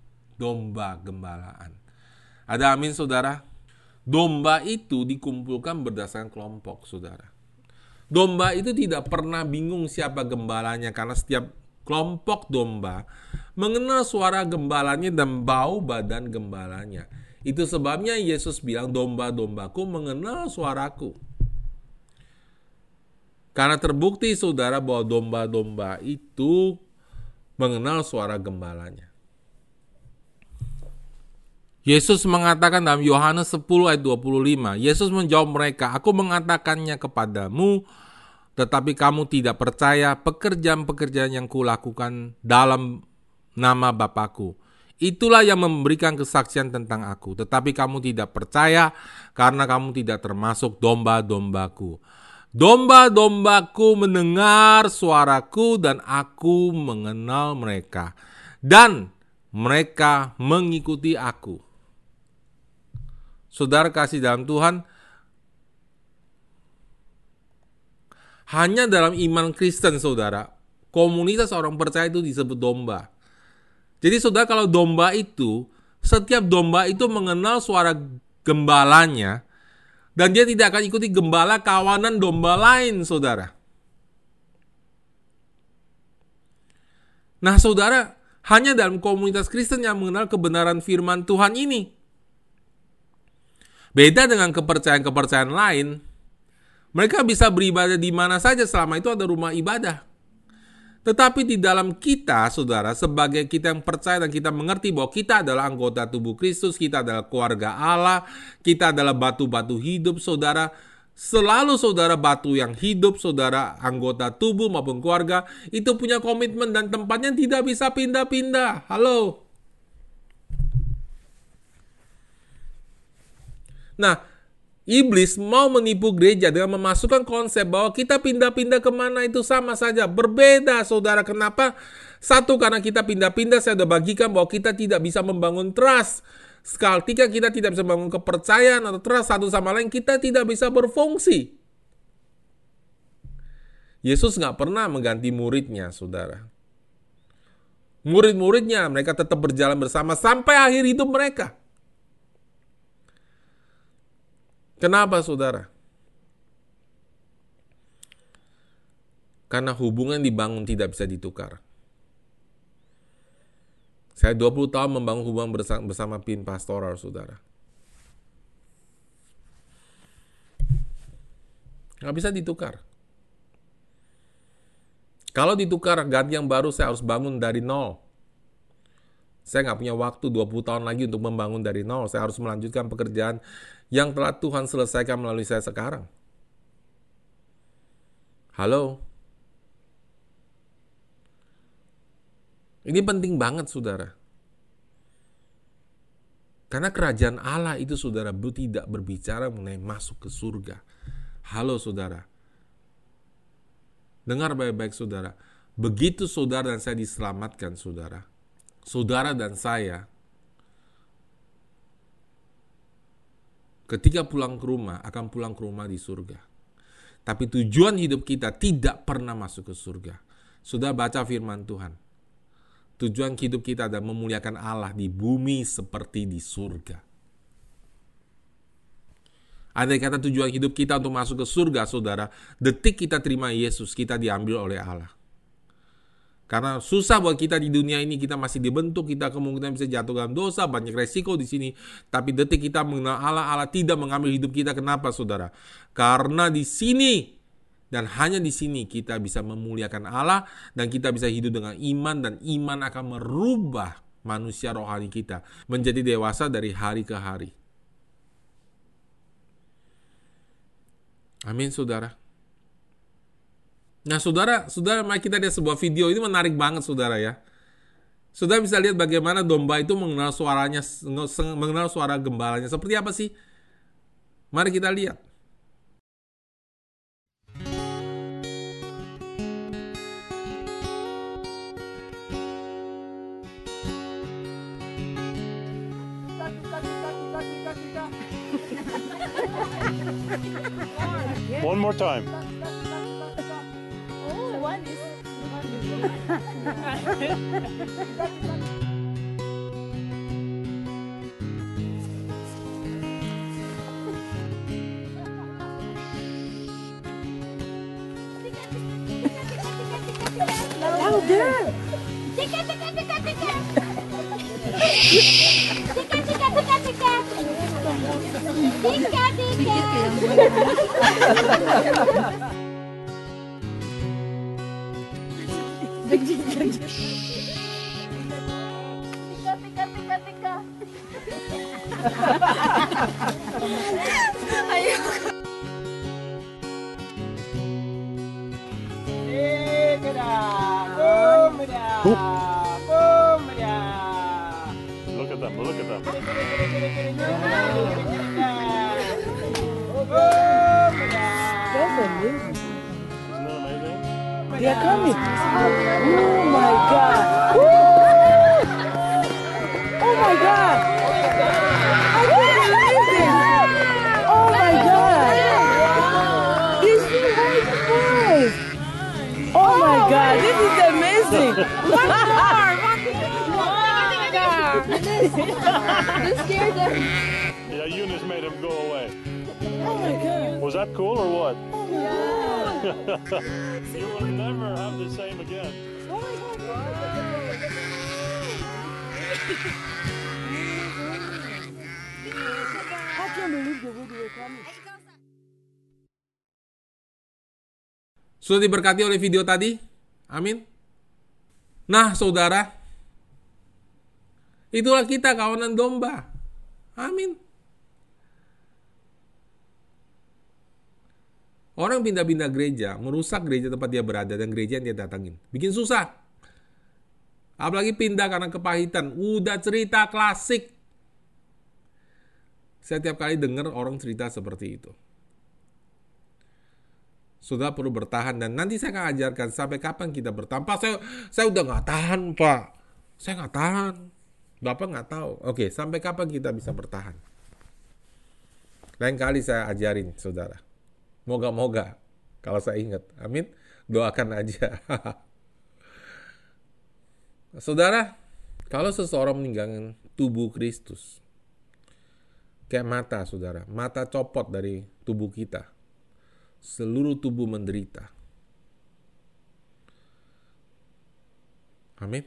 domba gembalaan. Ada amin saudara? Domba itu dikumpulkan berdasarkan kelompok saudara. Domba itu tidak pernah bingung siapa gembalanya karena setiap kelompok domba mengenal suara gembalanya dan bau badan gembalanya. Itu sebabnya Yesus bilang domba-dombaku mengenal suaraku. Karena terbukti saudara bahwa domba-domba itu mengenal suara gembalanya. Yesus mengatakan dalam Yohanes 10 ayat 25, Yesus menjawab mereka, Aku mengatakannya kepadamu, tetapi kamu tidak percaya pekerjaan-pekerjaan yang kulakukan dalam nama Bapakku. Itulah yang memberikan kesaksian tentang aku. Tetapi kamu tidak percaya karena kamu tidak termasuk domba-dombaku. Domba-dombaku mendengar suaraku dan aku mengenal mereka. Dan mereka mengikuti aku. Saudara kasih dalam Tuhan, hanya dalam iman Kristen saudara, komunitas orang percaya itu disebut domba. Jadi saudara kalau domba itu, setiap domba itu mengenal suara gembalanya dan dia tidak akan ikuti gembala kawanan domba lain, saudara. Nah, saudara, hanya dalam komunitas Kristen yang mengenal kebenaran firman Tuhan ini. Beda dengan kepercayaan-kepercayaan lain, mereka bisa beribadah di mana saja selama itu ada rumah ibadah. Tetapi di dalam kita, saudara, sebagai kita yang percaya dan kita mengerti bahwa kita adalah anggota tubuh Kristus, kita adalah keluarga Allah, kita adalah batu-batu hidup, saudara. Selalu saudara batu yang hidup, saudara anggota tubuh maupun keluarga, itu punya komitmen dan tempatnya tidak bisa pindah-pindah. Halo. Nah, Iblis mau menipu gereja dengan memasukkan konsep bahwa kita pindah-pindah ke mana itu sama saja. Berbeda saudara. Kenapa? Satu, karena kita pindah-pindah saya sudah bagikan bahwa kita tidak bisa membangun trust. Ketika kita tidak bisa membangun kepercayaan atau trust satu sama lain, kita tidak bisa berfungsi. Yesus nggak pernah mengganti muridnya, saudara. Murid-muridnya, mereka tetap berjalan bersama sampai akhir hidup mereka. Kenapa saudara? Karena hubungan dibangun tidak bisa ditukar. Saya 20 tahun membangun hubungan bersama, bersama pin pastoral, saudara. Nggak bisa ditukar. Kalau ditukar ganti yang baru, saya harus bangun dari nol. Saya nggak punya waktu 20 tahun lagi untuk membangun dari nol. Saya harus melanjutkan pekerjaan yang telah Tuhan selesaikan melalui saya sekarang. Halo? Ini penting banget, saudara. Karena kerajaan Allah itu, saudara, tidak berbicara mengenai masuk ke surga. Halo, saudara. Dengar baik-baik, saudara. Begitu saudara dan saya diselamatkan, saudara saudara dan saya ketika pulang ke rumah akan pulang ke rumah di surga. Tapi tujuan hidup kita tidak pernah masuk ke surga. Sudah baca firman Tuhan. Tujuan hidup kita adalah memuliakan Allah di bumi seperti di surga. Andai kata tujuan hidup kita untuk masuk ke surga, saudara, detik kita terima Yesus, kita diambil oleh Allah. Karena susah buat kita di dunia ini, kita masih dibentuk, kita kemungkinan bisa jatuh dalam dosa, banyak resiko di sini. Tapi detik kita mengenal Allah, Allah tidak mengambil hidup kita. Kenapa saudara? Karena di sini dan hanya di sini kita bisa memuliakan Allah dan kita bisa hidup dengan iman dan iman akan merubah manusia rohani kita menjadi dewasa dari hari ke hari. Amin saudara. Nah, saudara, saudara, mari kita lihat sebuah video ini menarik banget, saudara ya. Saudara bisa lihat bagaimana domba itu mengenal suaranya, mengenal suara gembalanya. Seperti apa sih? Mari kita lihat. One more time. Louder! Tica, tica, tica, tica! Tica, tica, tica, tica! Tica, tica! Tika. Tika, tika, tika, tika. Look at them, look at them. They are coming. Oh my God. Woo! Oh my God. I can't believe this. Oh my God. These two white. Oh my God. This is amazing. This scared them. Yeah, Eunice made him go away. Oh my God. Was that cool or what? you will never have the same again. I can't believe the way they were coming. Sudah diberkati oleh video tadi? Amin. Nah, saudara, itulah kita kawanan domba. Amin. Orang pindah-pindah gereja, merusak gereja tempat dia berada dan gereja yang dia datangin. Bikin susah. Apalagi pindah karena kepahitan. Udah cerita klasik. Saya tiap kali dengar orang cerita seperti itu. Sudah perlu bertahan dan nanti saya akan ajarkan sampai kapan kita bertahan. Pak, saya saya udah nggak tahan, Pak. Saya nggak tahan. Bapak nggak tahu. Oke, sampai kapan kita bisa bertahan? Lain kali saya ajarin, saudara. Moga-moga kalau saya ingat. Amin. Doakan aja. saudara, kalau seseorang meninggalkan tubuh Kristus, kayak mata, saudara, mata copot dari tubuh kita seluruh tubuh menderita. Amin.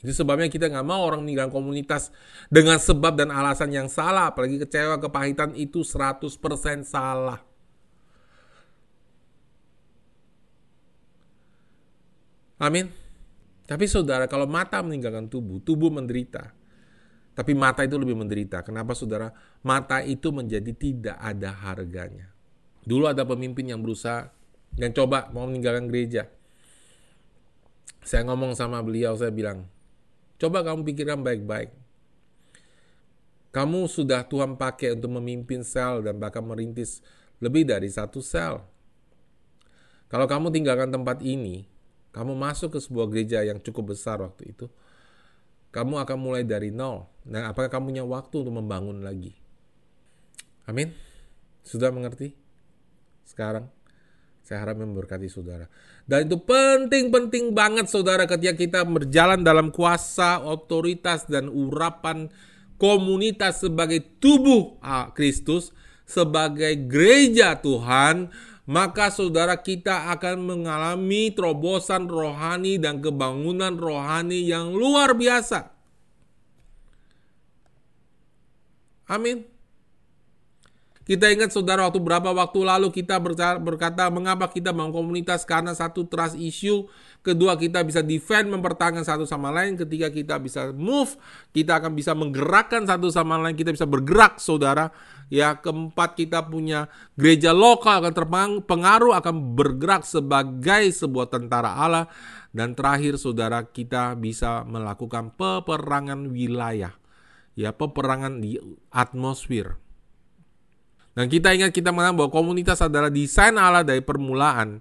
Itu sebabnya kita nggak mau orang meninggalkan komunitas dengan sebab dan alasan yang salah. Apalagi kecewa, kepahitan itu 100% salah. Amin. Tapi saudara, kalau mata meninggalkan tubuh, tubuh menderita. Tapi mata itu lebih menderita. Kenapa saudara? Mata itu menjadi tidak ada harganya. Dulu ada pemimpin yang berusaha yang coba mau meninggalkan gereja. Saya ngomong sama beliau, saya bilang, coba kamu pikirkan baik-baik. Kamu sudah Tuhan pakai untuk memimpin sel dan bahkan merintis lebih dari satu sel. Kalau kamu tinggalkan tempat ini, kamu masuk ke sebuah gereja yang cukup besar waktu itu, kamu akan mulai dari nol. Dan apakah kamu punya waktu untuk membangun lagi? Amin. Sudah mengerti? Sekarang saya harap memberkati saudara. Dan itu penting-penting banget saudara ketika kita berjalan dalam kuasa, otoritas, dan urapan komunitas sebagai tubuh ah, Kristus, sebagai gereja Tuhan, maka saudara kita akan mengalami terobosan rohani dan kebangunan rohani yang luar biasa. Amin. Kita ingat saudara waktu berapa waktu lalu kita berkata mengapa kita bangun komunitas karena satu trust issue, kedua kita bisa defend mempertahankan satu sama lain, ketiga kita bisa move, kita akan bisa menggerakkan satu sama lain, kita bisa bergerak saudara. Ya keempat kita punya gereja lokal akan terpengaruh akan bergerak sebagai sebuah tentara Allah dan terakhir saudara kita bisa melakukan peperangan wilayah. Ya peperangan di atmosfer. Dan kita ingat kita mengenal bahwa komunitas adalah desain Allah dari permulaan.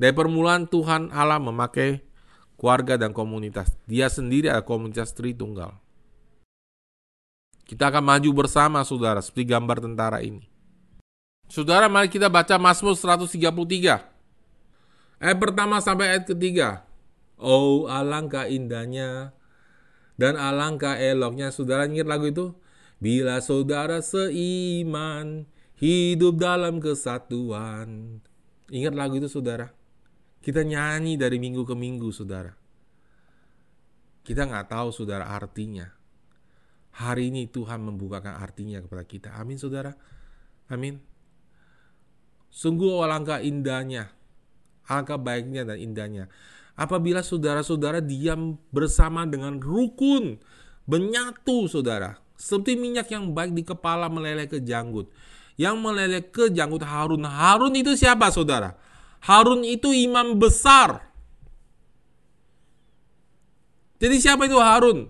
Dari permulaan Tuhan Allah memakai keluarga dan komunitas. Dia sendiri adalah komunitas Tritunggal. Kita akan maju bersama saudara seperti gambar tentara ini. Saudara mari kita baca Mazmur 133. Ayat pertama sampai ayat ketiga. Oh alangkah indahnya dan alangkah eloknya. Saudara ingat lagu itu? Bila saudara seiman, hidup dalam kesatuan. Ingat lagu itu saudara? Kita nyanyi dari minggu ke minggu, saudara. Kita nggak tahu, saudara, artinya. Hari ini Tuhan membukakan artinya kepada kita. Amin, saudara. Amin. Sungguh alangkah indahnya, alangkah baiknya dan indahnya. Apabila saudara-saudara diam bersama dengan rukun, menyatu, saudara. Seperti minyak yang baik di kepala meleleh ke janggut. Yang meleleh ke janggut Harun. Harun itu siapa, saudara? Harun itu imam besar. Jadi siapa itu Harun?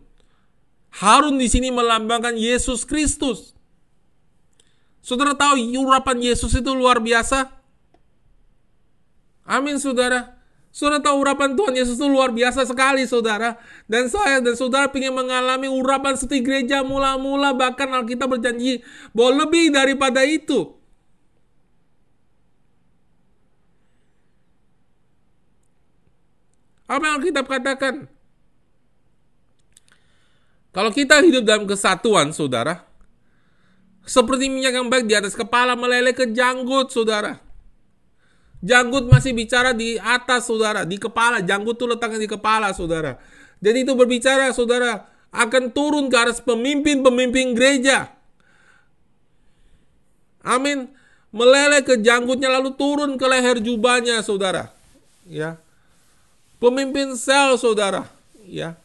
Harun di sini melambangkan Yesus Kristus. Saudara tahu urapan Yesus itu luar biasa? Amin, saudara. Saudara tahu urapan Tuhan Yesus itu luar biasa sekali, saudara. Dan saya dan saudara ingin mengalami urapan seperti gereja mula-mula, bahkan Alkitab berjanji bahwa lebih daripada itu. Apa yang Alkitab katakan? Kalau kita hidup dalam kesatuan, saudara, seperti minyak yang baik di atas kepala meleleh ke janggut, saudara. Janggut masih bicara di atas, saudara, di kepala. Janggut tuh letaknya di kepala, saudara. Jadi itu berbicara, saudara, akan turun ke atas pemimpin-pemimpin gereja. Amin. Meleleh ke janggutnya lalu turun ke leher jubahnya, saudara. Ya. Pemimpin sel, saudara. Ya.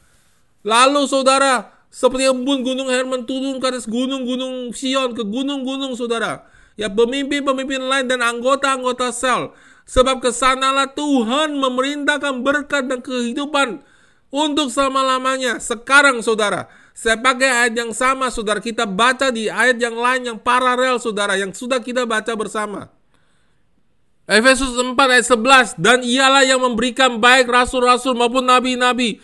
Lalu saudara, seperti embun gunung Hermon turun ke atas gunung-gunung Sion, ke gunung-gunung saudara. Ya pemimpin-pemimpin lain dan anggota-anggota sel. Sebab ke sanalah Tuhan memerintahkan berkat dan kehidupan untuk selama-lamanya. Sekarang saudara, saya pakai ayat yang sama saudara. Kita baca di ayat yang lain yang paralel saudara. Yang sudah kita baca bersama. Efesus 4 ayat 11. Dan ialah yang memberikan baik rasul-rasul maupun nabi-nabi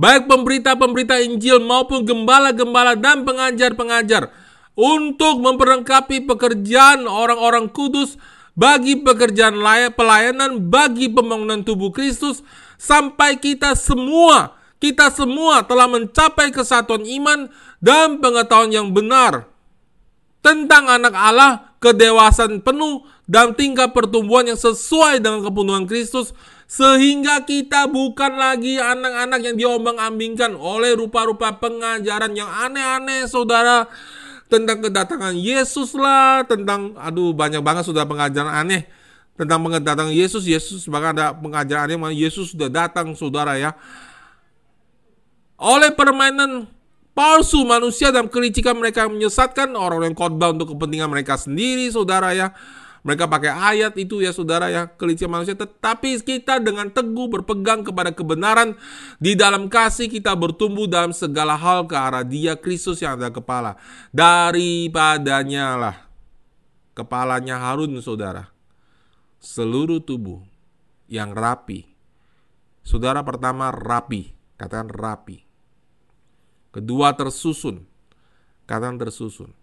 baik pemberita-pemberita Injil maupun gembala-gembala dan pengajar-pengajar untuk memperlengkapi pekerjaan orang-orang kudus bagi pekerjaan layak pelayanan bagi pembangunan tubuh Kristus sampai kita semua kita semua telah mencapai kesatuan iman dan pengetahuan yang benar tentang anak Allah kedewasaan penuh dan tingkat pertumbuhan yang sesuai dengan kepenuhan Kristus sehingga kita bukan lagi anak-anak yang diombang-ambingkan oleh rupa-rupa pengajaran yang aneh-aneh saudara tentang kedatangan Yesus lah tentang aduh banyak banget sudah pengajaran aneh. Tentang kedatangan Yesus Yesus bahkan ada pengajaran aneh mana Yesus sudah datang saudara ya. Oleh permainan palsu manusia dan kelicikan mereka menyesatkan orang-orang khotbah untuk kepentingan mereka sendiri saudara ya mereka pakai ayat itu ya saudara ya, kelicikan manusia. Tetapi kita dengan teguh berpegang kepada kebenaran. Di dalam kasih kita bertumbuh dalam segala hal ke arah dia Kristus yang ada kepala. Daripadanya lah. Kepalanya Harun saudara. Seluruh tubuh yang rapi. Saudara pertama rapi. Katakan rapi. Kedua tersusun. Katakan tersusun.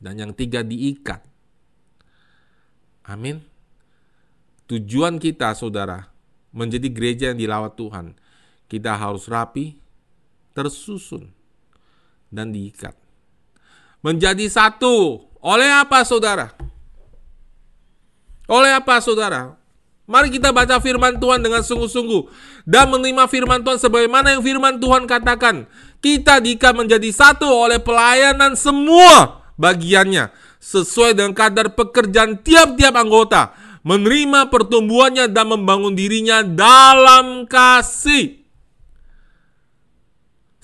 Dan yang tiga diikat. Amin. Tujuan kita, saudara, menjadi gereja yang dilawat Tuhan. Kita harus rapi, tersusun, dan diikat. Menjadi satu. Oleh apa, saudara? Oleh apa, saudara? Mari kita baca firman Tuhan dengan sungguh-sungguh dan menerima firman Tuhan sebagaimana yang firman Tuhan katakan. Kita diikat menjadi satu oleh pelayanan semua bagiannya sesuai dengan kadar pekerjaan tiap-tiap anggota, menerima pertumbuhannya dan membangun dirinya dalam kasih.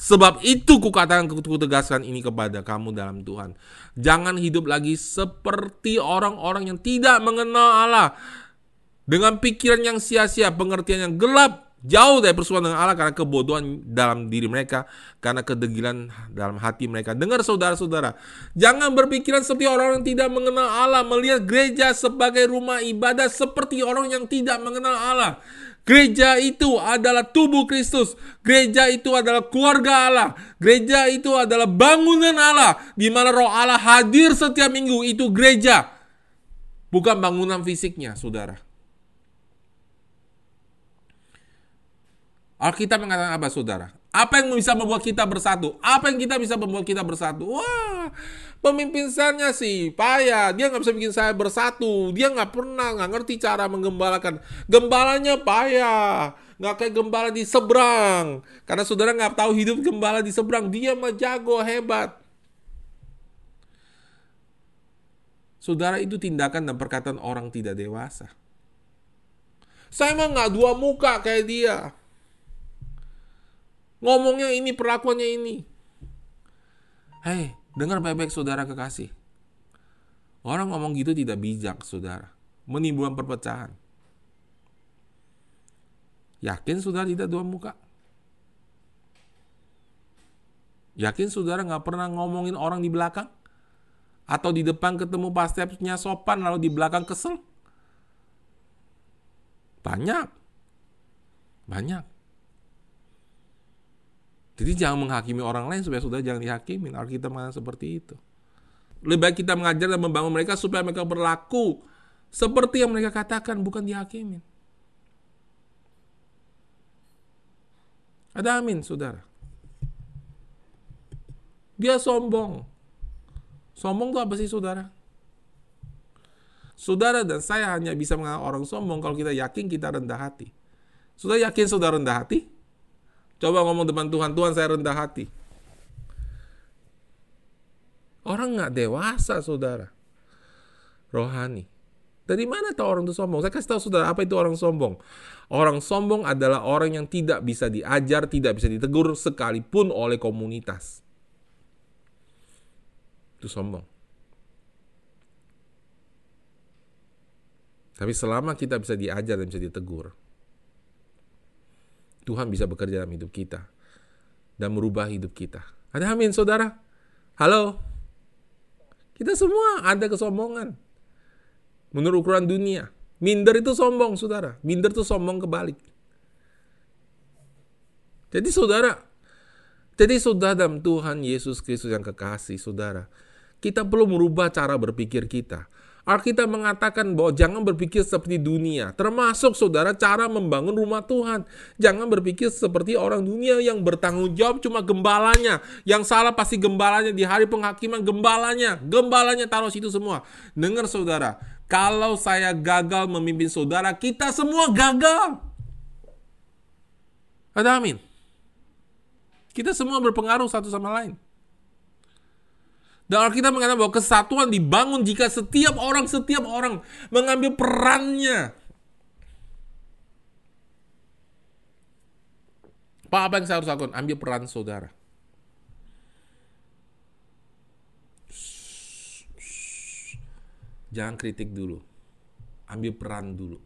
Sebab itu kukatakan kutegaskan ini kepada kamu dalam Tuhan. Jangan hidup lagi seperti orang-orang yang tidak mengenal Allah. Dengan pikiran yang sia-sia, pengertian yang gelap, jauh dari persekutuan dengan Allah karena kebodohan dalam diri mereka, karena kedegilan dalam hati mereka. Dengar saudara-saudara, jangan berpikiran seperti orang yang tidak mengenal Allah, melihat gereja sebagai rumah ibadah seperti orang yang tidak mengenal Allah. Gereja itu adalah tubuh Kristus. Gereja itu adalah keluarga Allah. Gereja itu adalah bangunan Allah di mana roh Allah hadir setiap minggu. Itu gereja. Bukan bangunan fisiknya, saudara. Alkitab mengatakan apa saudara? Apa yang bisa membuat kita bersatu? Apa yang kita bisa membuat kita bersatu? Wah, pemimpin selnya sih payah. Dia nggak bisa bikin saya bersatu. Dia nggak pernah, nggak ngerti cara menggembalakan. Gembalanya payah. Nggak kayak gembala di seberang. Karena saudara nggak tahu hidup gembala di seberang. Dia mah jago, hebat. Saudara itu tindakan dan perkataan orang tidak dewasa. Saya mah nggak dua muka kayak dia. Ngomongnya ini, perlakuannya ini. Hei, dengar baik-baik saudara kekasih. Orang ngomong gitu tidak bijak, saudara. Menimbulkan perpecahan. Yakin saudara tidak dua muka? Yakin saudara nggak pernah ngomongin orang di belakang? Atau di depan ketemu pas stepnya sopan lalu di belakang kesel? Banyak. Banyak. Jadi jangan menghakimi orang lain supaya sudah jangan dihakimi. Alkitab mengatakan seperti itu. Lebih baik kita mengajar dan membangun mereka supaya mereka berlaku seperti yang mereka katakan, bukan dihakimi. Ada amin, saudara. Dia sombong. Sombong itu apa sih, saudara? Saudara dan saya hanya bisa menganggap orang sombong kalau kita yakin kita rendah hati. Sudah yakin saudara rendah hati? Coba ngomong depan Tuhan, Tuhan saya rendah hati. Orang nggak dewasa, saudara. Rohani. Dari mana tahu orang itu sombong? Saya kasih tahu saudara, apa itu orang sombong? Orang sombong adalah orang yang tidak bisa diajar, tidak bisa ditegur sekalipun oleh komunitas. Itu sombong. Tapi selama kita bisa diajar dan bisa ditegur, Tuhan bisa bekerja dalam hidup kita dan merubah hidup kita. Ada amin, saudara? Halo? Kita semua ada kesombongan. Menurut ukuran dunia. Minder itu sombong, saudara. Minder itu sombong kebalik. Jadi saudara, jadi saudara dalam Tuhan Yesus Kristus yang kekasih, saudara. Kita perlu merubah cara berpikir kita. Alkitab mengatakan bahwa jangan berpikir seperti dunia, termasuk saudara cara membangun rumah Tuhan. Jangan berpikir seperti orang dunia yang bertanggung jawab cuma gembalanya. Yang salah pasti gembalanya di hari penghakiman gembalanya. Gembalanya taruh situ semua. Dengar saudara, kalau saya gagal memimpin saudara, kita semua gagal. Ada amin. Kita semua berpengaruh satu sama lain. Dan Alkitab mengatakan bahwa kesatuan dibangun jika setiap orang setiap orang mengambil perannya. Pak, apa yang saya harus lakukan? Ambil peran saudara. Jangan kritik dulu. Ambil peran dulu.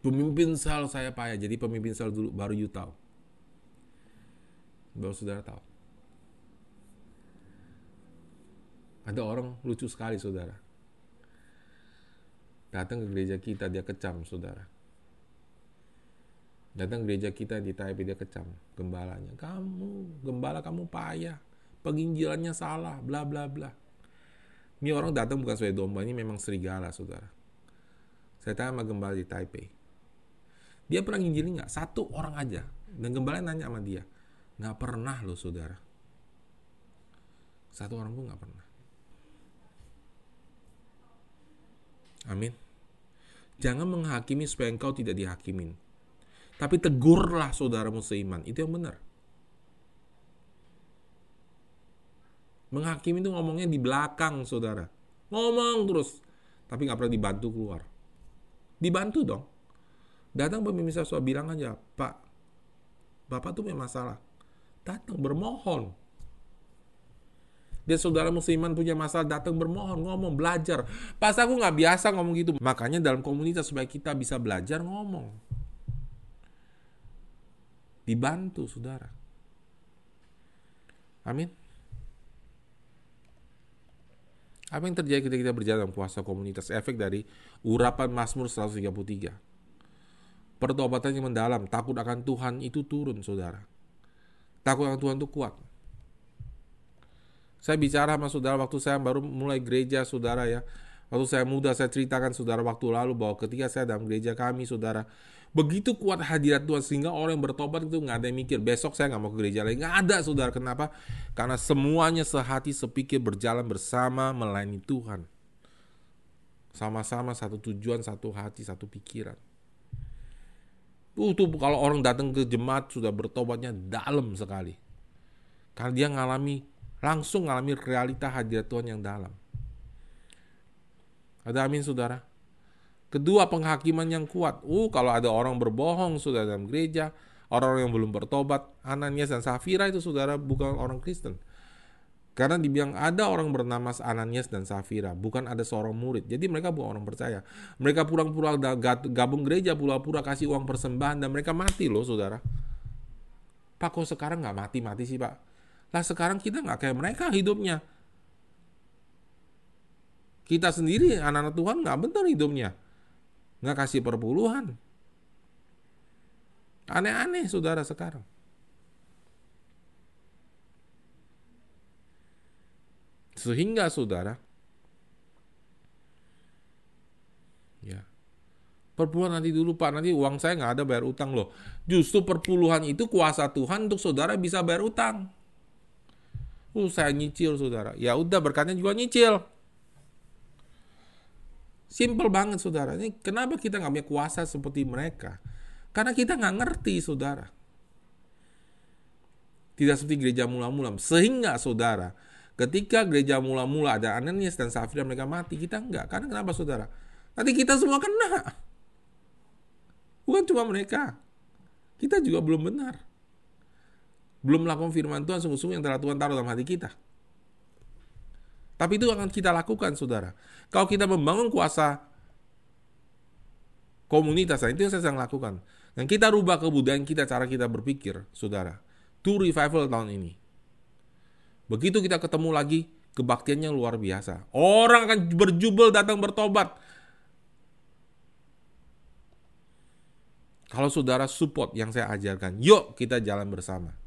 Pemimpin sel saya payah, jadi pemimpin sel dulu, baru you tahu. Baru saudara tahu. Ada orang lucu sekali, saudara. Datang ke gereja kita, dia kecam, saudara. Datang ke gereja kita di Taipei, dia kecam gembalanya. Kamu, gembala kamu payah. Penginjilannya salah, bla bla bla. Ini orang datang bukan sebagai domba, ini memang serigala, saudara. Saya tanya sama gembala di Taipei. Dia pernah nginjilin nggak? Satu orang aja. Dan gembala nanya sama dia. Nggak pernah loh, saudara. Satu orang pun nggak pernah. Amin. Jangan menghakimi supaya engkau tidak dihakimin. Tapi tegurlah saudaramu seiman. Itu yang benar. Menghakimi itu ngomongnya di belakang, saudara. Ngomong terus. Tapi nggak pernah dibantu keluar. Dibantu dong. Datang pemimpin saya bilang aja, Pak, Bapak tuh punya masalah. Datang bermohon. Dan saudara musliman punya masalah datang bermohon, ngomong, belajar. Pas aku nggak biasa ngomong gitu. Makanya dalam komunitas supaya kita bisa belajar ngomong. Dibantu saudara. Amin. Apa yang terjadi ketika kita berjalan dalam kuasa komunitas? Efek dari urapan Mazmur 133. Pertobatan yang mendalam, takut akan Tuhan itu turun, saudara. Takut akan Tuhan itu kuat. Saya bicara sama saudara waktu saya baru mulai gereja, saudara ya. Waktu saya muda, saya ceritakan saudara waktu lalu bahwa ketika saya dalam gereja kami, saudara, begitu kuat hadirat Tuhan sehingga orang yang bertobat itu nggak ada yang mikir besok saya nggak mau ke gereja lagi. Nggak ada, saudara. Kenapa? Karena semuanya sehati sepikir berjalan bersama melayani Tuhan. Sama-sama satu tujuan, satu hati, satu pikiran. Uh, tuh kalau orang datang ke jemaat sudah bertobatnya dalam sekali. Karena dia ngalami langsung ngalami realita hadirat Tuhan yang dalam. Ada amin saudara. Kedua penghakiman yang kuat. Uh kalau ada orang berbohong sudah dalam gereja, orang-orang yang belum bertobat, Ananias dan Safira itu saudara bukan orang Kristen. Karena dibilang ada orang bernama Ananias dan Safira, bukan ada seorang murid. Jadi mereka bukan orang percaya. Mereka pura-pura gabung gereja, pura-pura kasih uang persembahan dan mereka mati loh saudara. Pak kok sekarang nggak mati-mati sih pak? Lah sekarang kita nggak kayak mereka hidupnya. Kita sendiri anak-anak Tuhan nggak benar hidupnya. Nggak kasih perpuluhan. Aneh-aneh saudara sekarang. Sehingga saudara, ya, perpuluhan nanti dulu pak, nanti uang saya nggak ada bayar utang loh. Justru perpuluhan itu kuasa Tuhan untuk saudara bisa bayar utang. Uh, saya nyicil saudara. Ya udah berkatnya juga nyicil. Simple banget saudara. Ini kenapa kita nggak punya kuasa seperti mereka? Karena kita nggak ngerti saudara. Tidak seperti gereja mula-mula. Sehingga saudara, ketika gereja mula-mula ada Ananias dan Safira mereka mati, kita enggak. Karena kenapa saudara? Nanti kita semua kena. Bukan cuma mereka. Kita juga belum benar. Belum melakukan firman Tuhan sungguh-sungguh yang telah Tuhan taruh dalam hati kita. Tapi itu akan kita lakukan, saudara. Kalau kita membangun kuasa komunitas, nah itu yang saya sedang lakukan. Dan kita rubah kebudayaan kita, cara kita berpikir, saudara. To revival tahun ini. Begitu kita ketemu lagi, kebaktiannya luar biasa. Orang akan berjubel datang bertobat. Kalau saudara support yang saya ajarkan, yuk kita jalan bersama.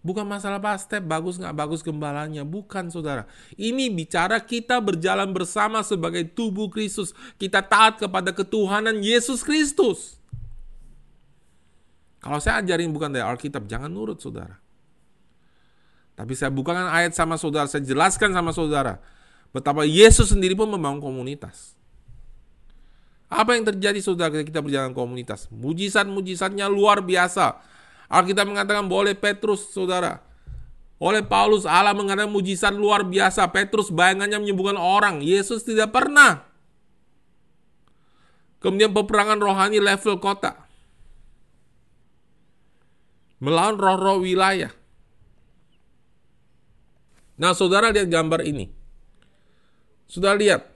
Bukan masalah pas step bagus nggak bagus gembalanya, bukan saudara. Ini bicara kita berjalan bersama sebagai tubuh Kristus. Kita taat kepada ketuhanan Yesus Kristus. Kalau saya ajarin bukan dari Alkitab, jangan nurut saudara. Tapi saya bukakan ayat sama saudara, saya jelaskan sama saudara. Betapa Yesus sendiri pun membangun komunitas. Apa yang terjadi saudara kita berjalan komunitas? Mujizat-mujizatnya luar biasa Alkitab mengatakan boleh Petrus, saudara. Oleh Paulus, Allah mengatakan mujizat luar biasa. Petrus bayangannya menyembuhkan orang. Yesus tidak pernah. Kemudian peperangan rohani level kota. Melawan roh-roh wilayah. Nah, saudara lihat gambar ini. Sudah lihat.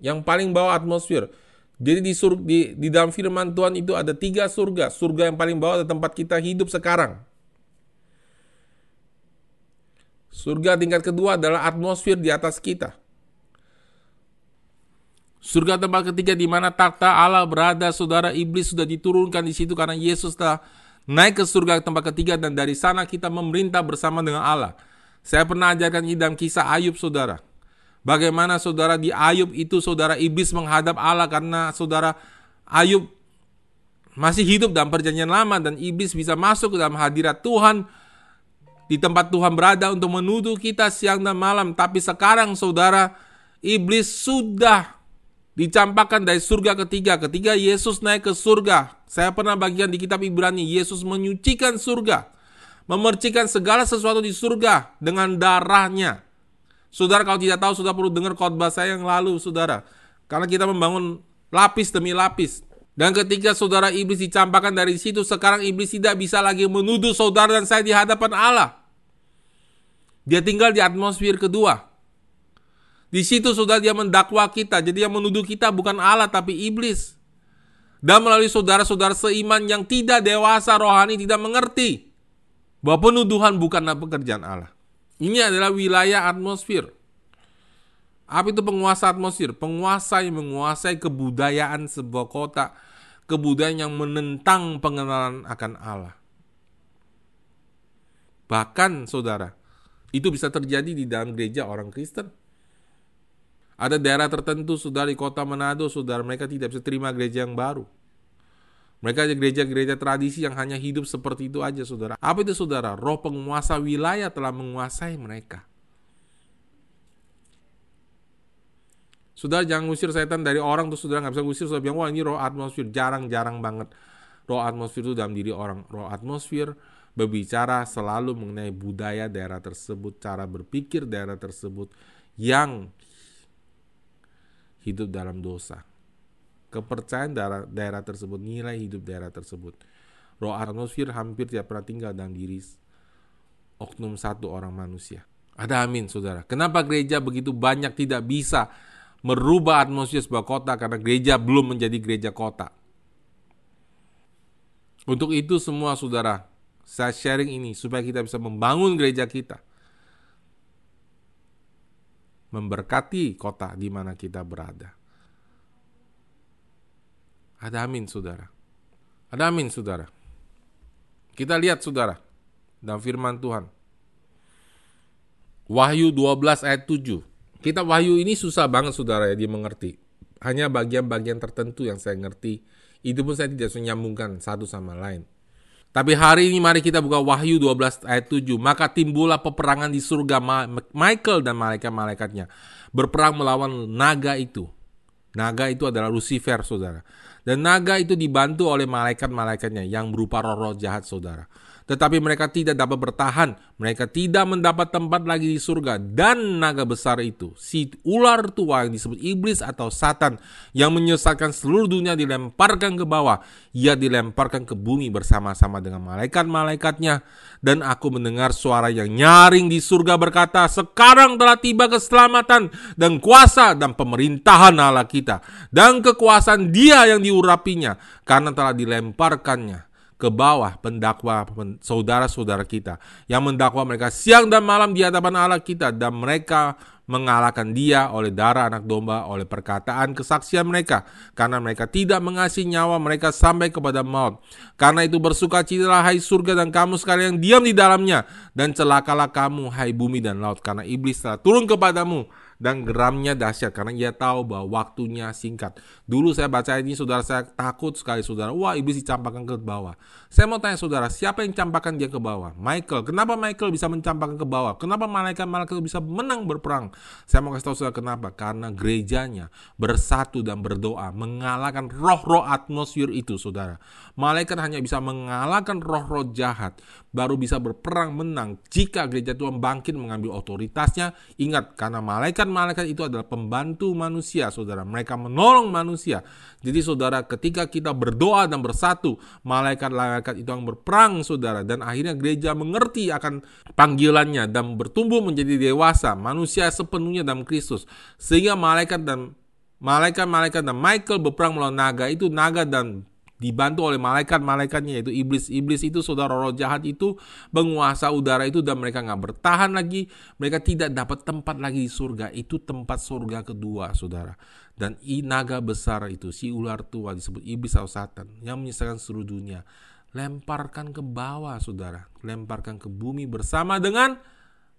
Yang paling bawah atmosfer. Jadi di, sur, di, di dalam firman Tuhan itu ada tiga surga. Surga yang paling bawah adalah tempat kita hidup sekarang. Surga tingkat kedua adalah atmosfer di atas kita. Surga tempat ketiga di mana takhta Allah berada, saudara iblis sudah diturunkan di situ karena Yesus telah naik ke surga tempat ketiga dan dari sana kita memerintah bersama dengan Allah. Saya pernah ajarkan ini dalam kisah Ayub, saudara. Bagaimana saudara di Ayub itu saudara iblis menghadap Allah karena saudara Ayub masih hidup dalam perjanjian lama dan iblis bisa masuk ke dalam hadirat Tuhan di tempat Tuhan berada untuk menuduh kita siang dan malam. Tapi sekarang saudara iblis sudah dicampakkan dari surga ketiga. Ketika Yesus naik ke surga, saya pernah bagian di kitab Ibrani, Yesus menyucikan surga, memercikan segala sesuatu di surga dengan darahnya. Saudara kalau tidak tahu, sudah perlu dengar khotbah saya yang lalu, saudara. Karena kita membangun lapis demi lapis. Dan ketika saudara iblis dicampakkan dari situ, sekarang iblis tidak bisa lagi menuduh saudara dan saya di hadapan Allah. Dia tinggal di atmosfer kedua. Di situ saudara dia mendakwa kita. Jadi yang menuduh kita bukan Allah tapi iblis. Dan melalui saudara-saudara seiman yang tidak dewasa rohani tidak mengerti bahwa penuduhan bukanlah pekerjaan Allah. Ini adalah wilayah atmosfer. Apa itu penguasa atmosfer? Penguasa yang menguasai kebudayaan sebuah kota, kebudayaan yang menentang pengenalan akan Allah. Bahkan, saudara, itu bisa terjadi di dalam gereja orang Kristen. Ada daerah tertentu, saudara, di kota Manado, saudara, mereka tidak bisa terima gereja yang baru. Mereka ada gereja-gereja tradisi yang hanya hidup seperti itu aja, saudara. Apa itu, saudara? Roh penguasa wilayah telah menguasai mereka. Saudara jangan ngusir setan dari orang tuh saudara nggak bisa ngusir saudara bilang wah ini roh atmosfer jarang-jarang banget roh atmosfer itu dalam diri orang roh atmosfer berbicara selalu mengenai budaya daerah tersebut cara berpikir daerah tersebut yang hidup dalam dosa kepercayaan daerah, daerah tersebut nilai hidup daerah tersebut roh atmosfer hampir tidak pernah tinggal dalam diri oknum satu orang manusia ada amin saudara kenapa gereja begitu banyak tidak bisa merubah atmosfer sebuah kota karena gereja belum menjadi gereja kota. Untuk itu semua saudara, saya sharing ini supaya kita bisa membangun gereja kita. Memberkati kota di mana kita berada. Ada amin saudara. Ada amin saudara. Kita lihat saudara dalam firman Tuhan. Wahyu 12 ayat 7. Kitab Wahyu ini susah banget saudara ya dimengerti. Hanya bagian-bagian tertentu yang saya ngerti. Itu pun saya tidak menyambungkan satu sama lain. Tapi hari ini mari kita buka Wahyu 12 ayat 7. Maka timbullah peperangan di surga Michael dan malaikat-malaikatnya. Berperang melawan naga itu. Naga itu adalah Lucifer saudara. Dan naga itu dibantu oleh malaikat-malaikatnya yang berupa roh-roh jahat saudara tetapi mereka tidak dapat bertahan. Mereka tidak mendapat tempat lagi di surga. Dan naga besar itu, si ular tua yang disebut iblis atau satan, yang menyesatkan seluruh dunia dilemparkan ke bawah. Ia dilemparkan ke bumi bersama-sama dengan malaikat-malaikatnya. Dan aku mendengar suara yang nyaring di surga berkata, Sekarang telah tiba keselamatan dan kuasa dan pemerintahan Allah kita. Dan kekuasaan dia yang diurapinya, karena telah dilemparkannya ke bawah pendakwa saudara-saudara kita. Yang mendakwa mereka siang dan malam di hadapan Allah kita dan mereka mengalahkan dia oleh darah anak domba oleh perkataan kesaksian mereka. Karena mereka tidak mengasihi nyawa mereka sampai kepada maut. Karena itu bersukacitalah hai surga dan kamu sekalian yang diam di dalamnya. Dan celakalah kamu hai bumi dan laut. Karena iblis telah turun kepadamu dan geramnya dahsyat karena ia tahu bahwa waktunya singkat. Dulu saya baca ini saudara saya takut sekali saudara. Wah iblis dicampakkan ke bawah. Saya mau tanya saudara, siapa yang campakkan dia ke bawah? Michael. Kenapa Michael bisa mencampakkan ke bawah? Kenapa malaikat-malaikat bisa menang berperang? Saya mau kasih tahu saudara kenapa? Karena gerejanya bersatu dan berdoa mengalahkan roh-roh atmosfer itu saudara. Malaikat hanya bisa mengalahkan roh-roh jahat baru bisa berperang menang jika gereja Tuhan bangkit mengambil otoritasnya. Ingat, karena malaikat-malaikat itu adalah pembantu manusia, saudara. Mereka menolong manusia. Jadi, saudara, ketika kita berdoa dan bersatu, malaikat-malaikat itu yang berperang, saudara. Dan akhirnya gereja mengerti akan panggilannya dan bertumbuh menjadi dewasa, manusia sepenuhnya dalam Kristus. Sehingga malaikat dan malaikat-malaikat dan Michael berperang melawan naga itu naga dan dibantu oleh malaikat-malaikatnya yaitu iblis-iblis itu saudara roh jahat itu penguasa udara itu dan mereka nggak bertahan lagi. Mereka tidak dapat tempat lagi di surga. Itu tempat surga kedua saudara. Dan i naga besar itu si ular tua disebut iblis atau satan yang menyesalkan seluruh dunia. Lemparkan ke bawah saudara. Lemparkan ke bumi bersama dengan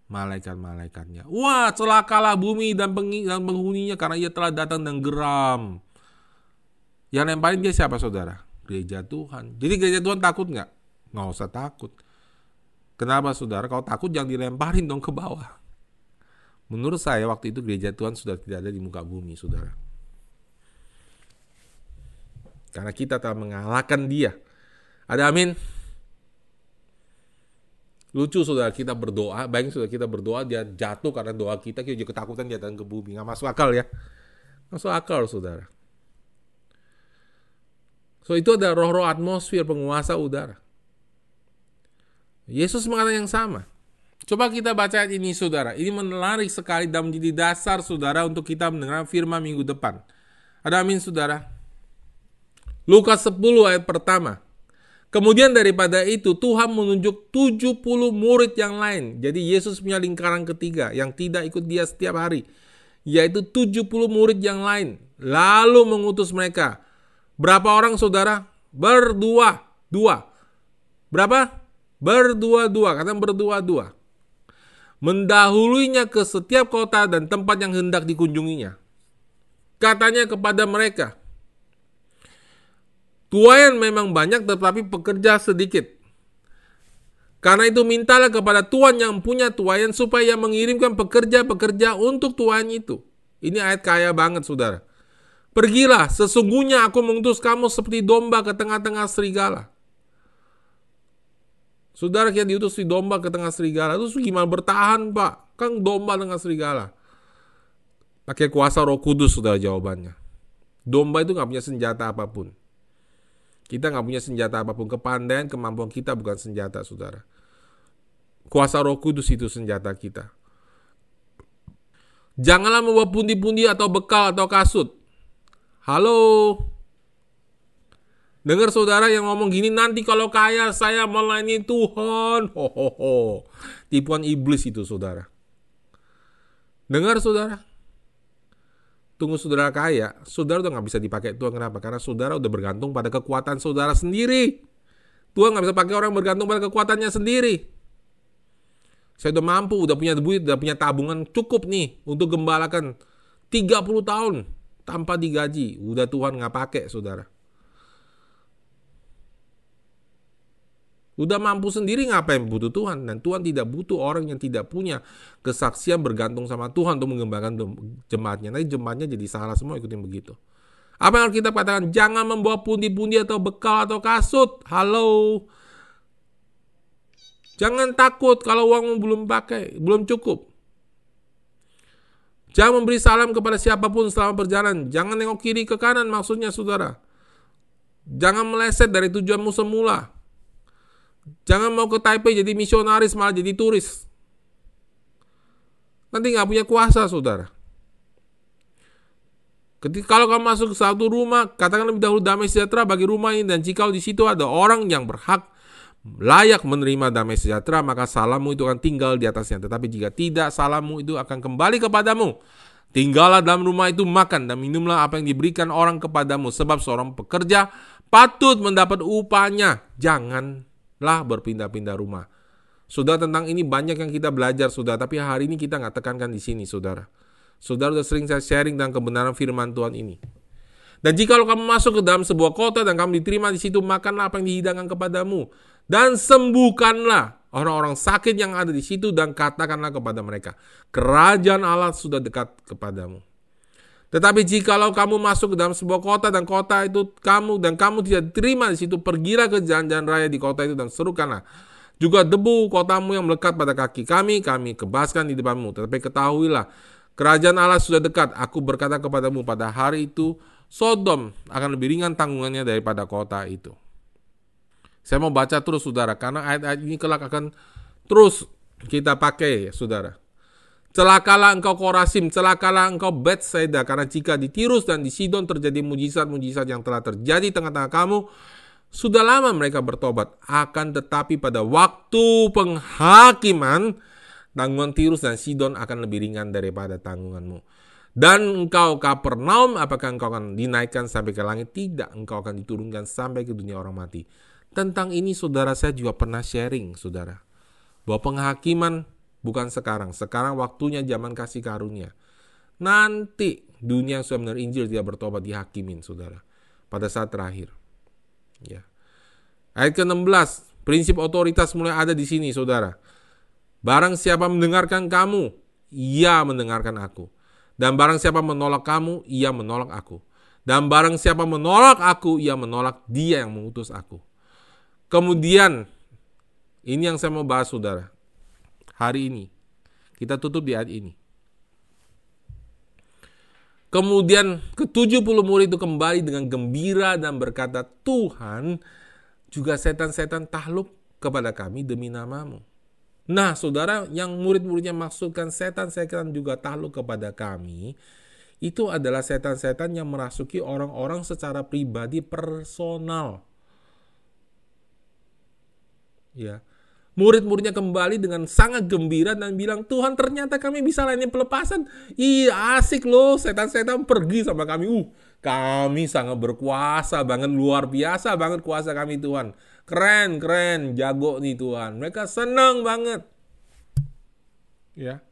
malaikat-malaikatnya. Wah celakalah bumi dan, penghuninya karena ia telah datang dan geram. Yang lemparin dia siapa saudara? Gereja Tuhan. Jadi gereja Tuhan takut nggak? Nggak usah takut. Kenapa saudara? Kalau takut jangan dilemparin dong ke bawah. Menurut saya waktu itu gereja Tuhan sudah tidak ada di muka bumi, saudara. Karena kita telah mengalahkan dia. Ada amin? Lucu saudara, kita berdoa, bayangin saudara kita berdoa, dia jatuh karena doa kita, kita juga ketakutan dia datang ke bumi. Nggak masuk akal ya. Masuk akal saudara. So itu ada roh-roh atmosfer penguasa udara. Yesus mengatakan yang sama. Coba kita baca ini saudara. Ini menarik sekali dan menjadi dasar saudara untuk kita mendengar firman minggu depan. Ada amin saudara. Lukas 10 ayat pertama. Kemudian daripada itu Tuhan menunjuk 70 murid yang lain. Jadi Yesus punya lingkaran ketiga yang tidak ikut dia setiap hari. Yaitu 70 murid yang lain. Lalu mengutus mereka Berapa orang saudara? Berdua. Dua. Berapa? Berdua-dua. Kata berdua-dua. Mendahulunya ke setiap kota dan tempat yang hendak dikunjunginya. katanya kepada mereka, Tuayan memang banyak tetapi pekerja sedikit. Karena itu mintalah kepada Tuhan yang punya tuayan supaya mengirimkan pekerja-pekerja untuk tuayan itu. Ini ayat kaya banget saudara. Pergilah, sesungguhnya aku mengutus kamu seperti domba ke tengah-tengah serigala. Saudara kita diutus di domba ke tengah serigala. Terus gimana bertahan pak? Kan domba dengan serigala. Pakai kuasa roh kudus saudara jawabannya. Domba itu nggak punya senjata apa pun. Kita nggak punya senjata apa pun. Kepandaian, kemampuan kita bukan senjata saudara. Kuasa roh kudus itu senjata kita. Janganlah membawa pundi-pundi atau bekal atau kasut. Halo. Dengar saudara yang ngomong gini, nanti kalau kaya saya melayani Tuhan. Ho, ho, ho. Tipuan iblis itu saudara. Dengar saudara. Tunggu saudara kaya, saudara udah nggak bisa dipakai Tuhan. Kenapa? Karena saudara udah bergantung pada kekuatan saudara sendiri. Tuhan nggak bisa pakai orang bergantung pada kekuatannya sendiri. Saya udah mampu, udah punya duit, udah punya tabungan cukup nih untuk gembalakan 30 tahun tanpa digaji. Udah Tuhan nggak pakai saudara. Udah mampu sendiri ngapain butuh Tuhan dan Tuhan tidak butuh orang yang tidak punya kesaksian bergantung sama Tuhan untuk mengembangkan jemaatnya. Nanti jemaatnya jadi salah semua ikutin begitu. Apa yang kita katakan? Jangan membawa pundi-pundi atau bekal atau kasut. Halo. Jangan takut kalau uangmu belum pakai, belum cukup. Jangan memberi salam kepada siapa pun selama perjalanan. Jangan nengok kiri ke kanan maksudnya saudara. Jangan meleset dari tujuanmu semula. Jangan mau ke Taipei jadi misionaris malah jadi turis. Nanti nggak punya kuasa, saudara. Ketika kalau kamu masuk ke satu rumah, katakan lebih dahulu damai sejahtera bagi rumah ini dan jika di situ ada orang yang berhak layak menerima damai sejahtera, maka salammu itu akan tinggal di atasnya. Tetapi jika tidak, salammu itu akan kembali kepadamu. Tinggallah dalam rumah itu makan dan minumlah apa yang diberikan orang kepadamu. Sebab seorang pekerja patut mendapat upahnya. Jangan lah berpindah-pindah rumah. Sudah tentang ini banyak yang kita belajar sudah, tapi hari ini kita nggak tekankan di sini, saudara. Saudara sudah sering saya sharing tentang kebenaran firman Tuhan ini. Dan jika kamu masuk ke dalam sebuah kota dan kamu diterima di situ, makanlah apa yang dihidangkan kepadamu. Dan sembuhkanlah orang-orang sakit yang ada di situ dan katakanlah kepada mereka, kerajaan Allah sudah dekat kepadamu. Tetapi jikalau kamu masuk ke dalam sebuah kota dan kota itu kamu dan kamu tidak terima di situ, pergilah ke jalan-jalan raya di kota itu dan serukanlah. Juga debu kotamu yang melekat pada kaki kami, kami kebaskan di depanmu. Tetapi ketahuilah, kerajaan Allah sudah dekat. Aku berkata kepadamu pada hari itu, Sodom akan lebih ringan tanggungannya daripada kota itu. Saya mau baca terus saudara, karena ayat-ayat ini kelak akan terus kita pakai saudara. Celakalah engkau Korasim, celakalah engkau Bethsaida, karena jika di Tirus dan di Sidon terjadi mujizat-mujizat yang telah terjadi tengah-tengah kamu, sudah lama mereka bertobat. Akan tetapi pada waktu penghakiman, tanggungan Tirus dan Sidon akan lebih ringan daripada tanggunganmu. Dan engkau Kapernaum, apakah engkau akan dinaikkan sampai ke langit? Tidak, engkau akan diturunkan sampai ke dunia orang mati. Tentang ini saudara saya juga pernah sharing, saudara. Bahwa penghakiman Bukan sekarang. Sekarang waktunya zaman kasih karunia. Nanti dunia yang sudah menerima Injil tidak bertobat dihakimin, saudara. Pada saat terakhir. Ya. Ayat ke-16. Prinsip otoritas mulai ada di sini, saudara. Barang siapa mendengarkan kamu, ia mendengarkan aku. Dan barang siapa menolak kamu, ia menolak aku. Dan barang siapa menolak aku, ia menolak dia yang mengutus aku. Kemudian, ini yang saya mau bahas, saudara hari ini. Kita tutup di ayat ini. Kemudian ke-70 murid itu kembali dengan gembira dan berkata, Tuhan, juga setan-setan takluk kepada kami demi namamu. Nah, saudara, yang murid-muridnya maksudkan setan-setan juga takluk kepada kami, itu adalah setan-setan yang merasuki orang-orang secara pribadi personal. Ya. Murid-muridnya kembali dengan sangat gembira dan bilang, Tuhan ternyata kami bisa layani pelepasan. Iya asik loh, setan-setan pergi sama kami. Uh, kami sangat berkuasa banget, luar biasa banget kuasa kami Tuhan. Keren, keren, jago nih Tuhan. Mereka senang banget. Ya.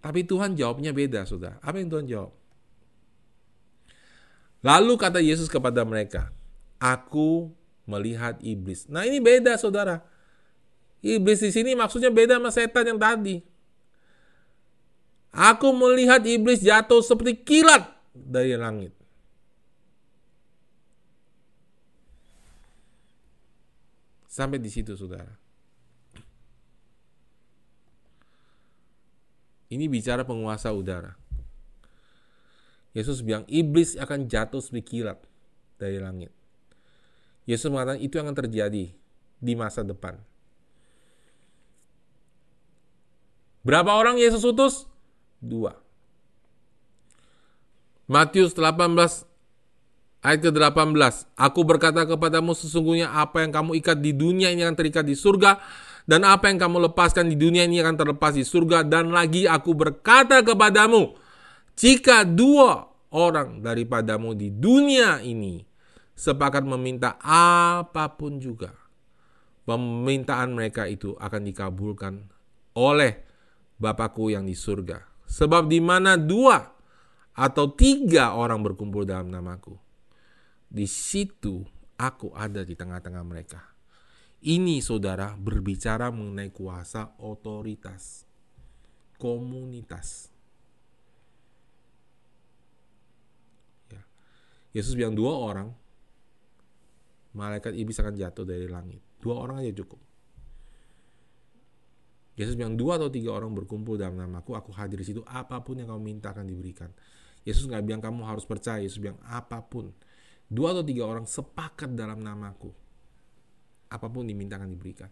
Tapi Tuhan jawabnya beda, sudah. Apa yang Tuhan jawab? Lalu kata Yesus kepada mereka, Aku melihat iblis. Nah ini beda saudara. Iblis di sini maksudnya beda sama setan yang tadi. Aku melihat iblis jatuh seperti kilat dari langit. Sampai di situ saudara. Ini bicara penguasa udara. Yesus bilang iblis akan jatuh seperti kilat dari langit. Yesus mengatakan itu yang akan terjadi di masa depan. Berapa orang Yesus utus? Dua. Matius 18 ayat ke-18. Aku berkata kepadamu sesungguhnya apa yang kamu ikat di dunia ini akan terikat di surga dan apa yang kamu lepaskan di dunia ini akan terlepas di surga dan lagi aku berkata kepadamu jika dua orang daripadamu di dunia ini sepakat meminta apa pun juga permintaan mereka itu akan dikabulkan oleh Bapakku yang di surga. Sebab di mana dua atau tiga orang berkumpul dalam namaku, di situ aku ada di tengah-tengah mereka. Ini saudara berbicara mengenai kuasa otoritas, komunitas. Ya. Yesus bilang dua orang, malaikat iblis akan jatuh dari langit. Dua orang aja cukup. Yesus bilang dua atau tiga orang berkumpul dalam namaku, aku hadir di situ. Apa pun yang kamu minta akan diberikan. Yesus nggak bilang kamu harus percaya. Yesus bilang apa pun. Dua atau tiga orang sepakat dalam namaku. Apa pun dimintakan diberikan.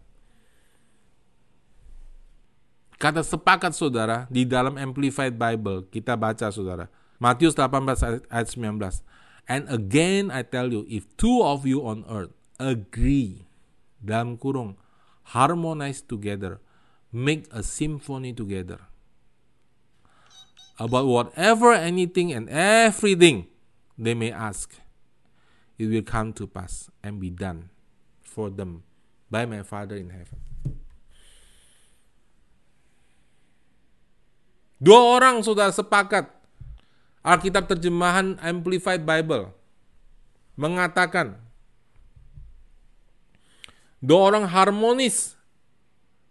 Kata sepakat saudara di dalam Amplified Bible kita baca saudara. Matius 18 ayat 19. And again I tell you, if two of you on earth agree dalam kurung harmonize together make a symphony together about whatever, anything, and everything they may ask. It will come to pass and be done for them by my Father in heaven. Dua orang sudah sepakat. Alkitab terjemahan Amplified Bible mengatakan dua orang harmonis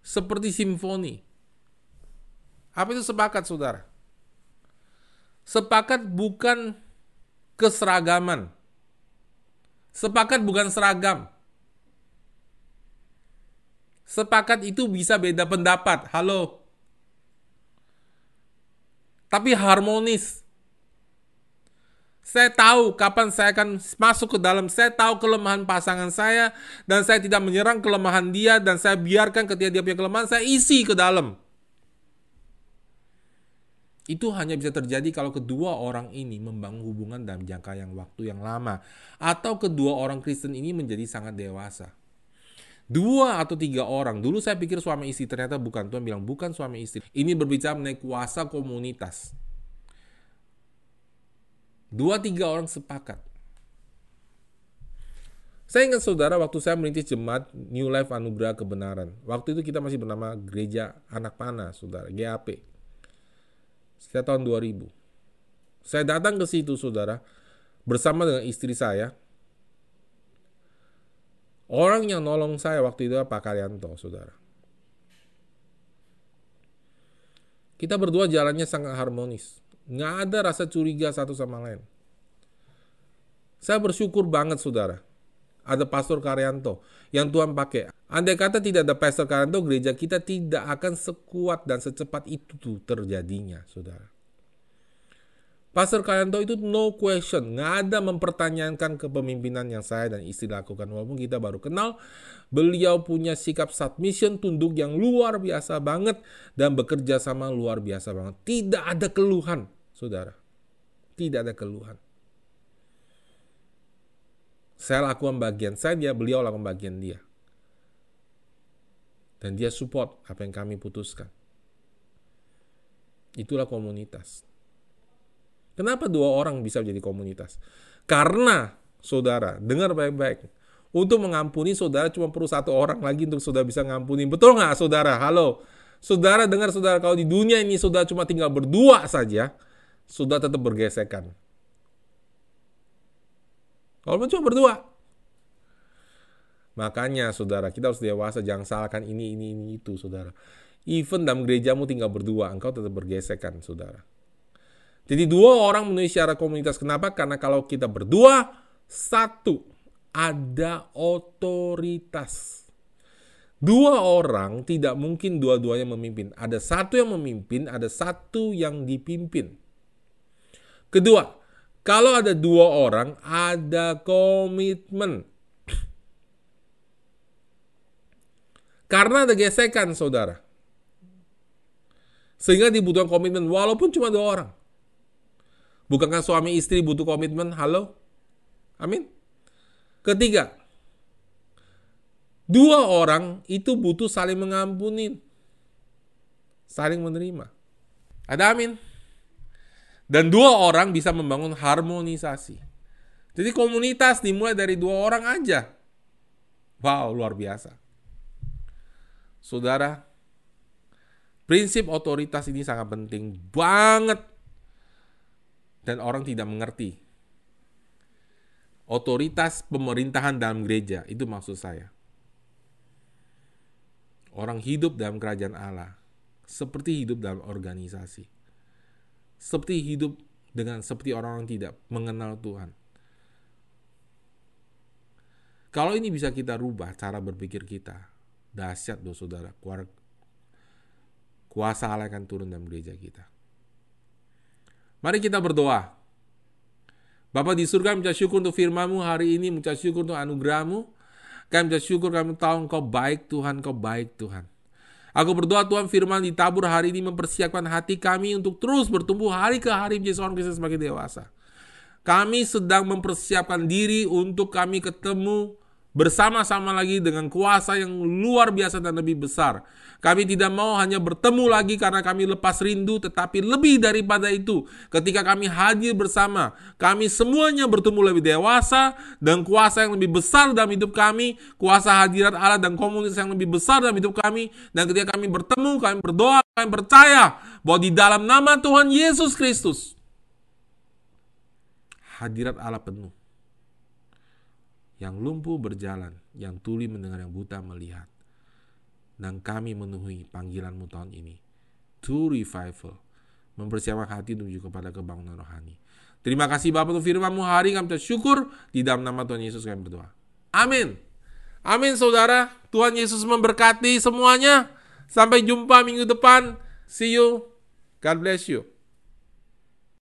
seperti simfoni. Apa itu sepakat, saudara? Sepakat bukan keseragaman. Sepakat bukan seragam. Sepakat itu bisa beda pendapat. Halo. Tapi harmonis. Saya tahu kapan saya akan masuk ke dalam. Saya tahu kelemahan pasangan saya dan saya tidak menyerang kelemahan dia dan saya biarkan ketika dia punya kelemahan saya isi ke dalam. Itu hanya bisa terjadi kalau kedua orang ini membangun hubungan dalam jangka yang waktu yang lama atau kedua orang Kristen ini menjadi sangat dewasa. Dua atau tiga orang. Dulu saya pikir suami istri, ternyata bukan. Tuhan bilang bukan suami istri. Ini berbicara mengenai kuasa komunitas. Dua tiga orang sepakat. Saya ingat saudara waktu saya merintis jemaat New Life Anugerah Kebenaran. Waktu itu kita masih bernama Gereja Anak Panah, saudara, GAP. Sekitar tahun 2000. Saya datang ke situ, saudara, bersama dengan istri saya. Orang yang nolong saya waktu itu Pak Karyanto, saudara. Kita berdua jalannya sangat harmonis. Nggak ada rasa curiga satu sama lain. Saya bersyukur banget saudara. Ada Pastor Karyanto yang Tuhan pakai. Andai kata tidak ada Pastor Karyanto, gereja kita tidak akan sekuat dan secepat itu tuh terjadinya, saudara. Pastor Karyanto itu no question, nggak ada mempertanyakan kepemimpinan yang saya dan istri lakukan. Walaupun kita baru kenal, beliau punya sikap submission, tunduk yang luar biasa banget, dan bekerja sama luar biasa banget. Tidak ada keluhan, saudara. Tidak ada keluhan. Saya lakukan bagian saya, dia beliau lakukan bagian dia. Dan dia support apa yang kami putuskan. Itulah komunitas. Kenapa dua orang bisa menjadi komunitas? Karena, saudara, dengar baik-baik. Untuk mengampuni, saudara cuma perlu satu orang lagi untuk saudara bisa ngampuni. Betul nggak, saudara? Halo? Saudara dengar, saudara, kalau di dunia ini saudara cuma tinggal berdua saja, sudah tetap bergesekan. Walaupun cuma berdua. Makanya saudara, kita harus dewasa, jangan salahkan ini, ini, ini, itu saudara. Even dalam gerejamu tinggal berdua, engkau tetap bergesekan saudara. Jadi dua orang memenuhi syarat komunitas. Kenapa? Karena kalau kita berdua, satu, ada otoritas. Dua orang tidak mungkin dua-duanya memimpin. Ada satu yang memimpin, ada satu yang dipimpin. Kedua, kalau ada dua orang, ada komitmen. Karena ada gesekan, saudara. Sehingga dibutuhkan komitmen, walaupun cuma dua orang. Bukankah suami istri butuh komitmen? Halo? Amin. Ketiga, dua orang itu butuh saling mengampuni, saling menerima. Ada amin. Dan dua orang bisa membangun harmonisasi. Jadi komunitas dimulai dari dua orang aja. Wow, luar biasa. Saudara, prinsip otoritas ini sangat penting banget. Dan orang tidak mengerti. Otoritas pemerintahan dalam gereja, itu maksud saya. Orang hidup dalam kerajaan Allah, seperti hidup dalam organisasi. Seperti hidup dengan seperti orang-orang tidak mengenal Tuhan. Kalau ini bisa kita rubah cara berpikir kita, dahsyat doh saudara, kuasa Allah akan turun dalam gereja kita. Mari kita berdoa. Bapak di surga minta syukur untuk firmanmu hari ini, minta syukur untuk anugerahmu. Kami minta syukur kami tahu engkau baik Tuhan, engkau baik Tuhan. Aku berdoa Tuhan firman ditabur hari ini mempersiapkan hati kami untuk terus bertumbuh hari ke hari menjadi seorang Kristen sebagai dewasa. Kami sedang mempersiapkan diri untuk kami ketemu bersama-sama lagi dengan kuasa yang luar biasa dan lebih besar. Kami tidak mau hanya bertemu lagi karena kami lepas rindu, tetapi lebih daripada itu, ketika kami hadir bersama, kami semuanya bertemu lebih dewasa dan kuasa yang lebih besar dalam hidup kami, kuasa hadirat Allah dan komunitas yang lebih besar dalam hidup kami. Dan ketika kami bertemu, kami berdoa, kami percaya bahwa di dalam nama Tuhan Yesus Kristus, hadirat Allah penuh yang lumpuh berjalan, yang tuli mendengar, yang buta melihat. Dan kami memenuhi panggilanmu tahun ini. To revival. Mempersiapkan hati menuju kepada kebangunan rohani. Terima kasih Bapak untuk firmanmu hari kami syukur di dalam nama Tuhan Yesus kami berdoa. Amin. Amin saudara. Tuhan Yesus memberkati semuanya. Sampai jumpa minggu depan. See you. God bless you.